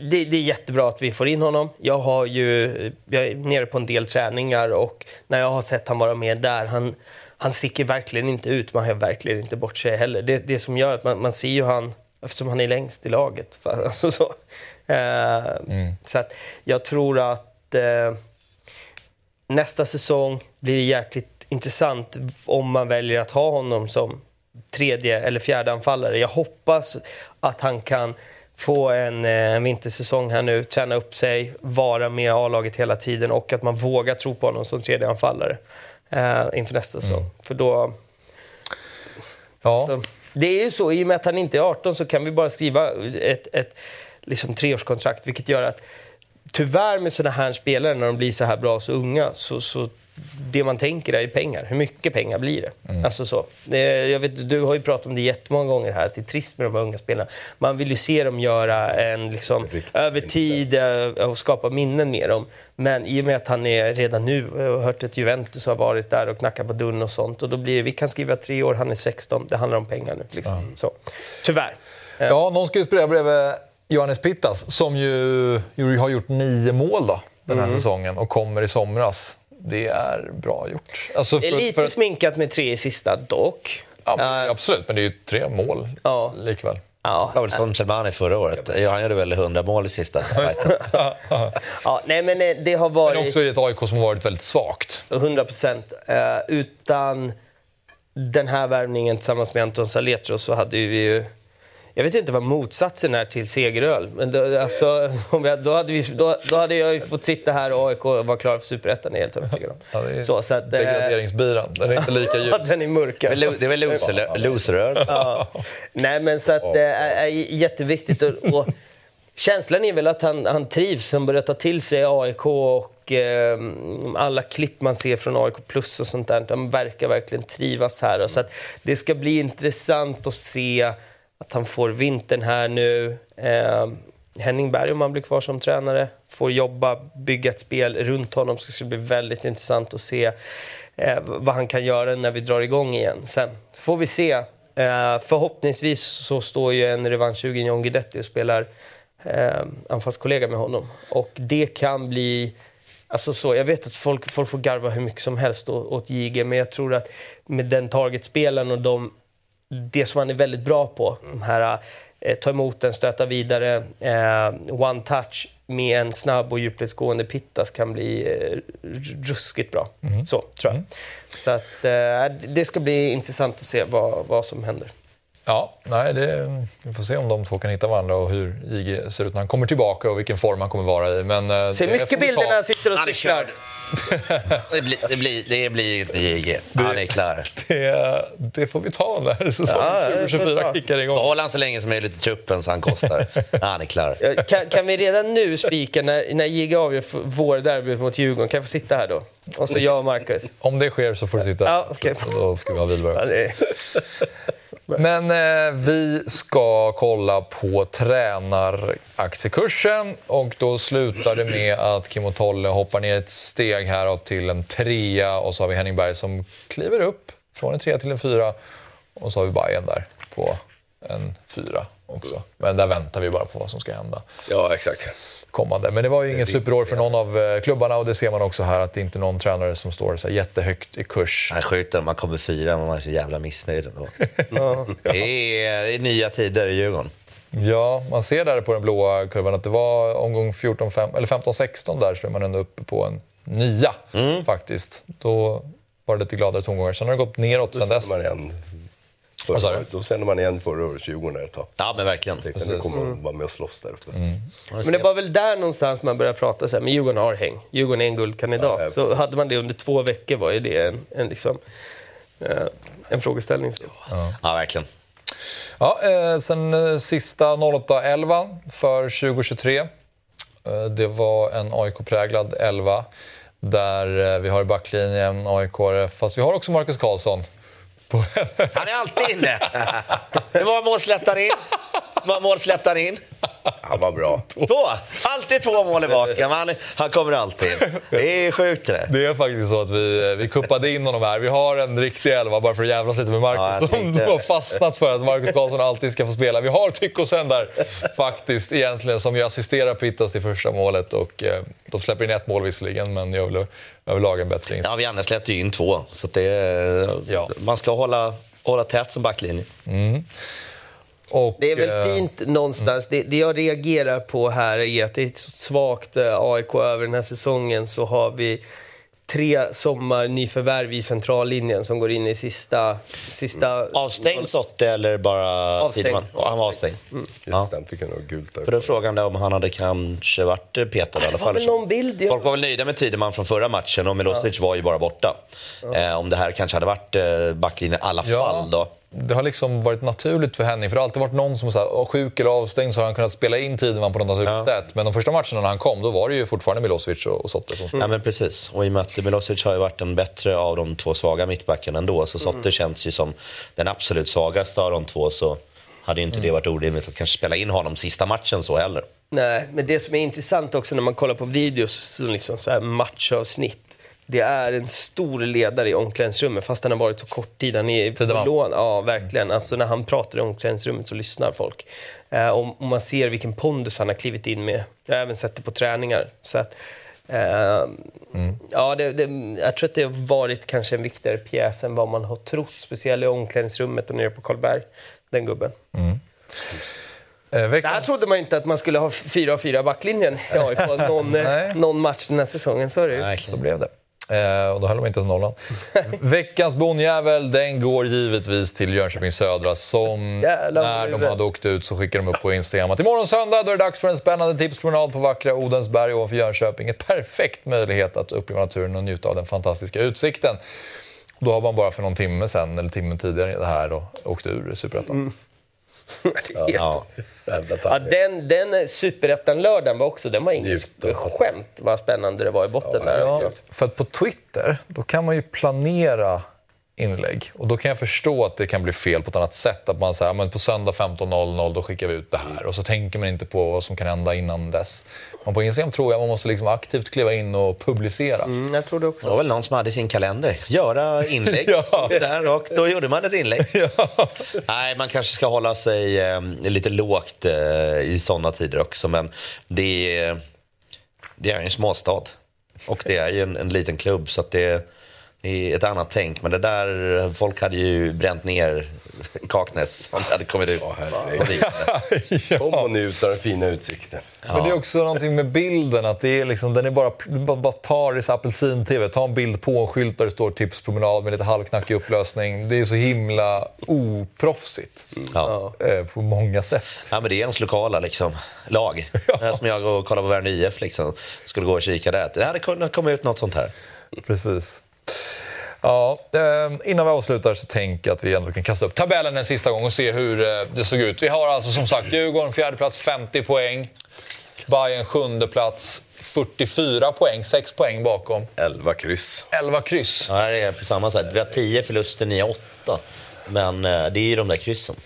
S4: det, det är jättebra att vi får in honom. Jag, har ju, jag är nere på en del träningar och när jag har sett han vara med där, han, han sticker verkligen inte ut, man har verkligen inte bort sig heller. Det, det som gör att man, man ser ju han, eftersom han är längst i laget. För, alltså så. Eh, så att jag tror att eh, nästa säsong blir det jäkligt intressant om man väljer att ha honom som tredje eller fjärde anfallare. Jag hoppas att han kan få en, eh, en vintersäsong här nu, träna upp sig, vara med A-laget hela tiden och att man vågar tro på honom som tredje anfallare eh, inför nästa säsong. För då,
S1: Ja,
S4: så, det är ju så, i och med att han inte är 18 så kan vi bara skriva ett, ett liksom treårskontrakt, vilket gör att tyvärr med sådana här spelare, när de blir så här bra så unga, så, så det man tänker är pengar. Hur mycket pengar blir det? Alltså så. Jag vet, du har ju pratat om det jättemånga gånger här, att det är trist med de här unga spelarna. Man vill ju se dem göra en, liksom, över tid eh, och skapa minnen med dem. Men i och med att han är redan nu, jag har hört att Juventus har varit där och knackat på dörren och sånt. Och då blir det, vi kan skriva tre år, han är 16. Det handlar om pengar nu. Liksom. Så. Tyvärr.
S1: ja någon ska ju spela bredvid Johannes Pittas, som ju, ju har gjort nio mål då, den
S4: Mm.
S1: här säsongen och kommer i somras. Det är bra gjort. Alltså
S4: Det är
S1: för-
S4: lite
S1: för
S4: sminkat med tre i sista dock.
S1: ja, men Absolut, men det är ju tre mål
S4: Ja.
S1: likväl.
S4: Ja,
S5: Det var väl som Selmani förra året. Ja, Han gjorde väl 100 mål i sista
S4: ja, nej men eh, det har
S1: Men
S4: varit...
S1: också i ett AIK som har varit väldigt svagt.
S4: 100 procent. Eh, utan den här värvningen tillsammans med Anton Saletros så hade vi ju... Jag vet inte vad motsatsen är till segeröl, men då, alltså, om vi, då, hade vi, då, då hade jag ju fått sitta här och AIK vara klar för Superettan, det är jag helt övertygad om.
S1: Ja, det är
S4: så, så att, eh,
S1: Degraderingsbiran, den är inte lika djup.
S4: ja, den är mörkare.
S5: Det är väl- det är väl loser- loseröl?
S4: Ja. Nej, men så att det är, är jätteviktigt. Och, och känslan är väl att han, han trivs, han börjar ta till sig AIK och Och eh, alla klipp man ser från AIK Plus och sånt där, de verkar verkligen trivas här. Så att det ska bli intressant att se att han får vintern här nu. Eh, Henning Berg, om han blir kvar som tränare, får jobba, bygga ett spel runt honom. Så det ska bli väldigt intressant att se eh, vad han kan göra när vi drar igång igen. Sen får vi se. Eh, förhoppningsvis så står ju en revanschsugen John Guidetti och spelar eh, anfallskollega med honom. Och det kan bli... Alltså så, jag vet att folk, folk får garva hur mycket som helst åt, JG, men jag tror att med den targetspelaren och de, det som han är väldigt bra på, de här eh, ta emot den, stöta vidare, eh, one touch med en snabb och djupledsgående pittas kan bli eh, ruskigt bra.
S1: Mm.
S4: Så, tror jag. Så att, eh, det ska bli intressant att se vad, vad som händer.
S1: Ja, nej, det, vi får se om de två kan hitta varandra och hur IG ser ut när han kommer tillbaka och vilken form han kommer vara i. Men, eh,
S4: Ser
S1: det
S4: mycket bilder när han sitter och
S5: Han är
S4: cyklar.
S5: Det blir, det blir, det blir inget med JG. Han är klar.
S1: Det, det får vi ta när säsong
S4: Ja, det får vi
S1: 2024
S4: ta.
S1: kickar igång.
S5: Behåll han så länge som möjligt i truppen så han kostar. Han är klar.
S4: Kan, kan vi redan nu spika, när, när JG avgör vår derby mot Djurgården, kan jag få sitta här då? Och så jag och Marcus.
S1: Om det sker så får du sitta.
S4: Ja, okej.
S1: Då ska vi ha Wihlberg. Men eh, vi ska kolla på tränaraktiekursen och då slutar det med att Kim och Tolle hoppar ner ett steg här till en trea och så har vi Henning Berg som kliver upp från en trea till en fyra och så har vi Bayern där på en fyra också. Men där väntar vi bara på vad som ska hända
S2: Ja, exakt.
S1: kommande. Men det var ju inget superår för någon av eh, klubbarna och det ser man också här att det inte är någon tränare som står så jättehögt i kurs.
S5: Han skjuter man kommer fyra, men man är så jävla missnöjd ändå. Det är, det är nya tider i Djurgården.
S1: Ja, man ser där på den blåa kurvan att det var omgång 14, 5, eller 15-16 där så är man ändå uppe på en nia faktiskt. Då var det lite gladare tongångar. Sen har det gått neråt sen dess.
S2: Man igen.
S1: Sa du?
S2: Då känner man igen förra året 20 ett tag.
S5: Ja, men verkligen.
S2: Tänkte, nu kommer de vara med och slåss där uppe.
S4: Men det var väl där någonstans man började prata så här, men Djurgården har häng. Djurgården är en guldkandidat.
S2: Ja, ja,
S4: så hade man det under två veckor var ju det en, en, liksom, eh, en frågeställning. Så.
S5: Ja, verkligen.
S1: Ja, eh, sen eh, sista 08-11 för 2023. Eh, det var en AIK-präglad 11 där vi har i backlinjen aik fast vi har också Marcus Karlsson. På
S5: Han är alltid inne. Det var mål släppte han in? det var mål släppte han in?
S2: Han var bra.
S5: Två! Alltid två mål i baken. Han, han kommer alltid. Det är sjukt det.
S1: Det är faktiskt så att vi, vi kuppade in honom här. Vi har en riktig elva bara för att jävlas lite med
S5: Ja, jag
S1: Marcus som
S5: tänkte-
S1: har fastnat för att Marcus Karlsson alltid ska få spela. Vi har Tyckosen där faktiskt egentligen som ju assisterar Pittas till första målet och eh, de släpper in ett mål visserligen men gör väl överlag en bättre insats.
S5: Ja, vi andra släppte ju in två. Så det,
S1: Ja.
S5: Man ska hålla, hålla tätt som backlinje.
S1: Och,
S4: Det är väl
S1: eh,
S4: fint någonstans. Det, det jag reagerar på här är att det är ett så svagt eh, AIK över den här säsongen. Så har vi tre sommarnyförvärv i centrallinjen som går in i sista... sista
S5: Avstängd Sotte eller bara
S4: Avstängd.
S5: Tideman? Ja, han var avstängd. Ja.
S2: Just den fick han nog gult där.
S5: För då frågan där om han hade kanske varit petad i alla fall.
S4: någon bild, ja.
S5: Folk var väl nöjda med Tideman från förra matchen och Milosevic var ju bara borta. Eh, om det här kanske hade varit eh, backlinjen i alla
S1: Ja.
S5: fall då.
S1: Det har liksom varit naturligt för Henning, för det har alltid varit någon som är sjuk eller avstängd så har han kunnat spela in Tideman på något naturligt
S5: Ja.
S1: sätt. Men de första matcherna när han kom, då var det ju fortfarande Milosevic och, och Sotte som
S5: Ja men precis. Och i och med att Milosevic har ju varit den bättre av de två svaga mittbackarna ändå. Så Sotte känns ju som den absolut svagaste av de två. Så hade ju inte det varit orimligt att kanske spela in honom sista matchen så heller.
S4: Nej, men det som är intressant också när man kollar på videos, som liksom så här matchavsnitt. Det är en stor ledare i omklädningsrummet fast han har varit så kort tid. Han är på lån. Ja, verkligen. Alltså när han pratar i omklädningsrummet så lyssnar folk. Eh, och, och man ser vilken pondus han har klivit in med. Jag har även sett det på träningar. Så att, eh, ja, det, det, jag tror att det har varit kanske en viktigare pjäs än vad man har trott. Speciellt i omklädningsrummet och nere på Karlberg. Den gubben.
S1: Eh,
S4: Det här
S1: veckans-
S4: trodde man inte att man skulle ha fyra av fyra backlinjen i AIK någon, eh,
S1: Nej.
S4: någon match den här säsongen. Så är det ju.
S1: Så blev det. Eh, och då höll de inte ens nollan. Veckans bonjävel, den går givetvis till Jönköping Södra som
S4: Jävlar,
S1: när de hade åkt ut så skickade de upp på Instagram att imorgon söndag då är det dags för en spännande tipspromenad på vackra Odensberg ovanför Jönköping. En perfekt möjlighet att uppleva naturen och njuta av den fantastiska utsikten. Då har man bara för någon timme sen, eller timmen tidigare det här, då, åkt ur Superettan.
S5: Ja.
S4: Ja,
S2: taggig.
S4: den, den superettan-lördagen var också, den var inget skämt vad spännande det var i botten där.
S1: Ja, för att på Twitter, då kan man ju planera inlägg. Och då kan jag förstå att det kan bli fel på ett annat sätt. Att man säger, men på söndag 15.00 då skickar vi ut det här. Och så tänker man inte på vad som kan hända innan dess. Men på Instagram tror jag man måste liksom aktivt kliva in och publicera.
S4: Mm, jag tror det
S5: Det
S4: också.
S5: var väl någon som hade sin kalender. Göra inlägg.
S1: Ja.
S5: Det där och då gjorde man ett inlägg. Nej, man kanske ska hålla sig eh, lite lågt eh, i sådana tider också. Men det är, det är en småstad. Och det är ju en, en liten klubb så att det är ett annat tänk. Men det där, folk hade ju bränt ner Kaknäs om det hade kommit ut.
S2: herregud. Kom och njut av den fina utsikten.
S1: Men det är också någonting med bilden, att det är liksom, den är bara, bara bara tar apelsin-tv, ta en bild på en skylt där det står tipspromenad med lite halvknackig upplösning. Det är så himla oproffsigt
S5: Ja.
S1: eh, på många sätt.
S5: Ja, men det är ens lokala liksom, lag. Ja. Som jag och kollar på Värnö IF liksom, skulle gå och kika där. Det hade kunnat komma ut något sånt här.
S1: Precis. Ja, eh, innan vi avslutar så tänker jag att vi ändå kan kasta upp tabellen en sista gång och se hur eh, det såg ut. Vi har alltså som sagt Djurgården fjärde plats 50 poäng. Bayern sjunde plats 44 poäng, 6 poäng bakom.
S2: 11 kryss.
S1: 11 kryss.
S5: Ja, det är på samma sätt. Vi har 10 förluster, ni har 8. Men eh, det är ju de där kryssen.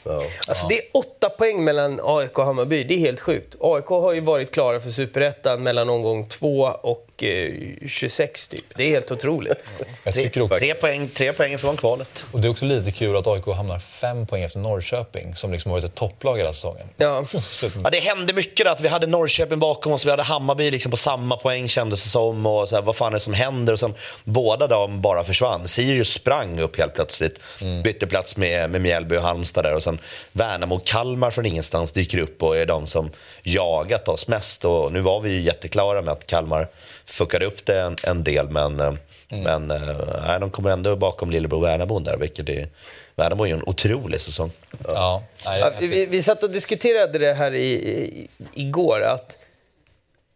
S4: Alltså det är åtta poäng mellan AIK och Hammarby. Det är helt sjukt. AIK har ju varit klara för Superettan mellan omgång 2 och eh, 26 typ. Det är helt otroligt.
S1: Jag
S5: Tre,
S1: också,
S5: tre, poäng, tre poäng från kvalet.
S1: och det är också lite kul att AIK hamnar 5 poäng efter Norrköping som liksom har varit ett topplag hela säsongen.
S4: Ja.
S5: Ja, det hände mycket där. Att vi hade Norrköping bakom oss, vi hade Hammarby liksom på samma poäng kändes det som. Och så här, vad fan är det som händer? Och sen, båda de bara försvann. Sirius sprang upp helt plötsligt. Bytte plats med, med Mjällby och Halmstad där. Och sen Värnamo och Kalmar från ingenstans dyker upp och är de som jagat oss mest. Och nu var vi ju jätteklara med att Kalmar fuckade upp det en, en del. Men, eh, men eh, nej, de kommer ändå bakom lillebror Värnamo där. Vilket är, Värnamo är ju en otrolig säsong.
S1: Ja,
S4: Ja, vi, vi satt och diskuterade det här i, i, igår. Att,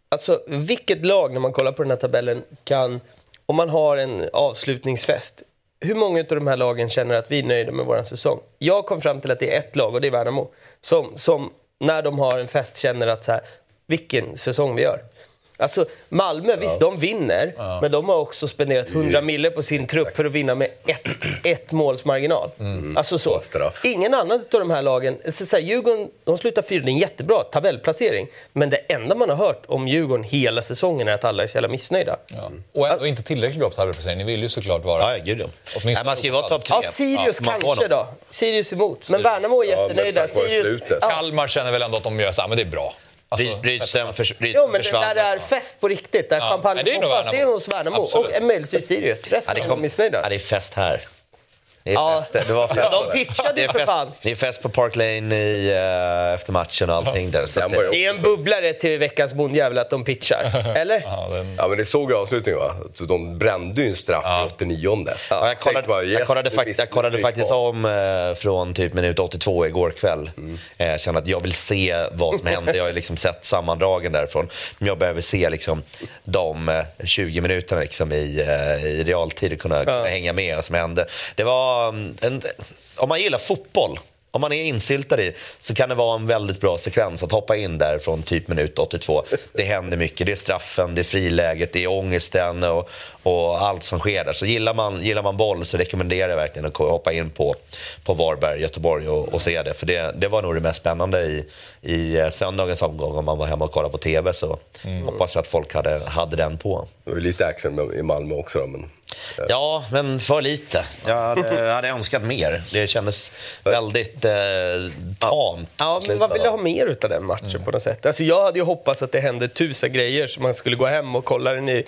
S4: alltså, vilket lag, när man kollar på den här tabellen, kan, om man har en avslutningsfest, hur många av de här lagen känner att vi är nöjda med vår säsong? Jag kom fram till att det är ett lag, och det är Värnamo, som, som när de har en fest känner att så här, vilken säsong vi gör. Alltså Malmö, visst de vinner, men de har också spenderat 100 mille på sin trupp för att vinna med ett, ett måls marginal. Alltså så.
S2: Och straff.
S4: Ingen annan av de här lagen... Så så här, Djurgården de slutar fyra, det är en jättebra tabellplacering. Men det enda man har hört om Djurgården hela säsongen är att alla är så jävla missnöjda.
S1: Ja. Och ändå inte tillräckligt bra på tabellplacering. Ni vill ju såklart vara...
S5: Ja, ja, gud ja. Nej, man ska ju vara topp tre.
S4: Ja, Sirius
S5: Ja,
S4: kanske då. Sirius emot. Men Värnamo är
S2: Ja,
S4: jättenöjda.
S2: vare
S4: Sirius... Ja.
S1: Kalmar känner väl ändå att de gör så här, men det är bra. Alltså,
S5: Ry- Rydström förs- Ryd-
S4: Jo, men
S5: försvann.
S4: där det är fest på riktigt, där
S1: Ja,
S4: champagne
S1: det är nog
S4: hoppas, det är
S1: Värnamo.
S4: hos Värnamo.
S1: Absolut.
S4: Och möjligtvis Sirius. Resten
S5: Ja, det,
S4: är
S5: kom,
S4: missnöjda.
S5: ja, det är fest här. Det är
S4: Ja.
S5: fest. Det var fest.
S4: Ja, de pitchade ju
S5: är
S4: för
S5: fest,
S4: fan.
S5: Det är fest på Park Lane i, eh, efter matchen och allting där. Så det,
S2: ju
S4: Det är en bubblare till veckans bondjävel att de pitchar. Eller?
S1: Ja, den...
S2: Ja, men det såg jag i avslutningen va? Så de brände ju en straff i 89
S5: Ja, jag kollade,
S2: bara, yes,
S5: jag kollade, fakt- jag kollade faktiskt om eh, från typ minut 82 igår kväll. Eh, Jag kände att jag vill se vad som hände. Jag har ju liksom sett sammandragen därifrån. Men jag behöver se liksom de eh, 20 minuterna liksom i, eh, i realtid och kunna, kunna hänga med vad som hände. Det var mm, en, om man gillar fotboll om man är insyltad i så kan det vara en väldigt bra sekvens att hoppa in där från typ minut 82. Det händer mycket. Det är straffen, det är friläget, det är ångesten och, och allt som sker där. Så gillar man, gillar man boll så rekommenderar jag verkligen att hoppa in på, på Varberg, Göteborg och, och se det. För det, det var nog det mest spännande i, i eh, söndagens omgång. Om man var hemma och kollade på TV så hoppas jag att folk hade, hade den på.
S2: Det var lite action i Malmö också då, men...
S5: Ja, men för lite. Jag hade, jag hade önskat mer. Det kändes väldigt eh, tamt.
S4: Ja, men vad vill du ha mer utav den matchen på något sätt? Alltså jag hade ju hoppats att det hände tusen grejer så man skulle gå hem och kolla den i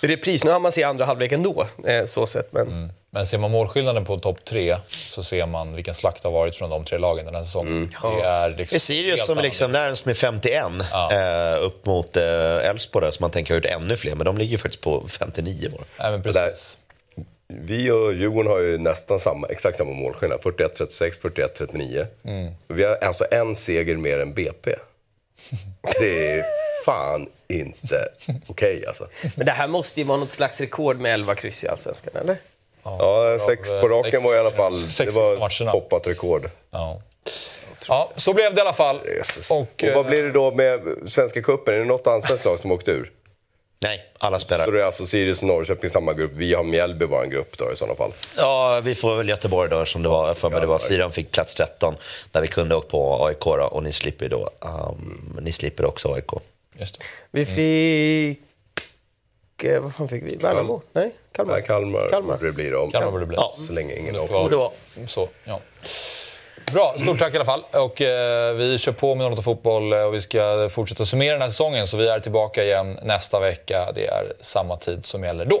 S4: repris. Nu har man sett andra halvlek ändå, eh, så sett. Men
S1: Men ser man målskillnaden på topp tre så ser man vilken slakt det har varit från de tre lagen den här säsongen. Det är liksom
S5: Det är Sirius som är liksom närmast med 51
S1: Ja.
S5: eh, upp mot eh, Elfsborg där, som man tänker har gjort ännu fler. Men de ligger faktiskt på 59 var.
S1: Nej, men precis.
S2: Vi och Djurgården har ju nästan samma, exakt samma målskillnad. 41-36, 41-39. Vi har alltså en seger mer än BP. Det är fan inte okej alltså.
S4: Men det här måste ju vara något slags rekord med 11 kryss i Allsvenskan, eller?
S2: Ja, sex på raken var i alla fall...
S1: sex
S2: Det var
S1: matcherna.
S2: toppat rekord.
S1: Ja. Ja, så blev det i alla fall. Och,
S2: Och vad
S1: eh,
S2: blir det då med Svenska cupen? Är det något allsvenskt lag som åkt ur?
S5: Nej, alla spelar.
S2: Så det är alltså Sirius och Norrköping samma grupp. Vi har Mjällby vår grupp då i sådana fall.
S5: Ja, vi får väl Göteborg då som det var. För mig det var fyran fick plats 13. Där vi kunde åkt på AIK då, och ni slipper då. Um, ni slipper också AIK.
S1: Just det.
S4: Vi fick... eh, Vad fan fick vi? Värnamo? Nej, Kalmar.
S2: Nej, Kalmar,
S4: Kalmar.
S2: borde det bli då.
S1: Kalmar borde det bli.
S2: Ja, så länge ingen åker.
S1: Kvar.
S4: det var.
S1: Så, ja. Bra, stort tack i alla fall. Och, eh, vi kör på med något fotboll eh, och vi ska fortsätta summera den här säsongen. Så vi är tillbaka igen nästa vecka. Det är samma tid som gäller då.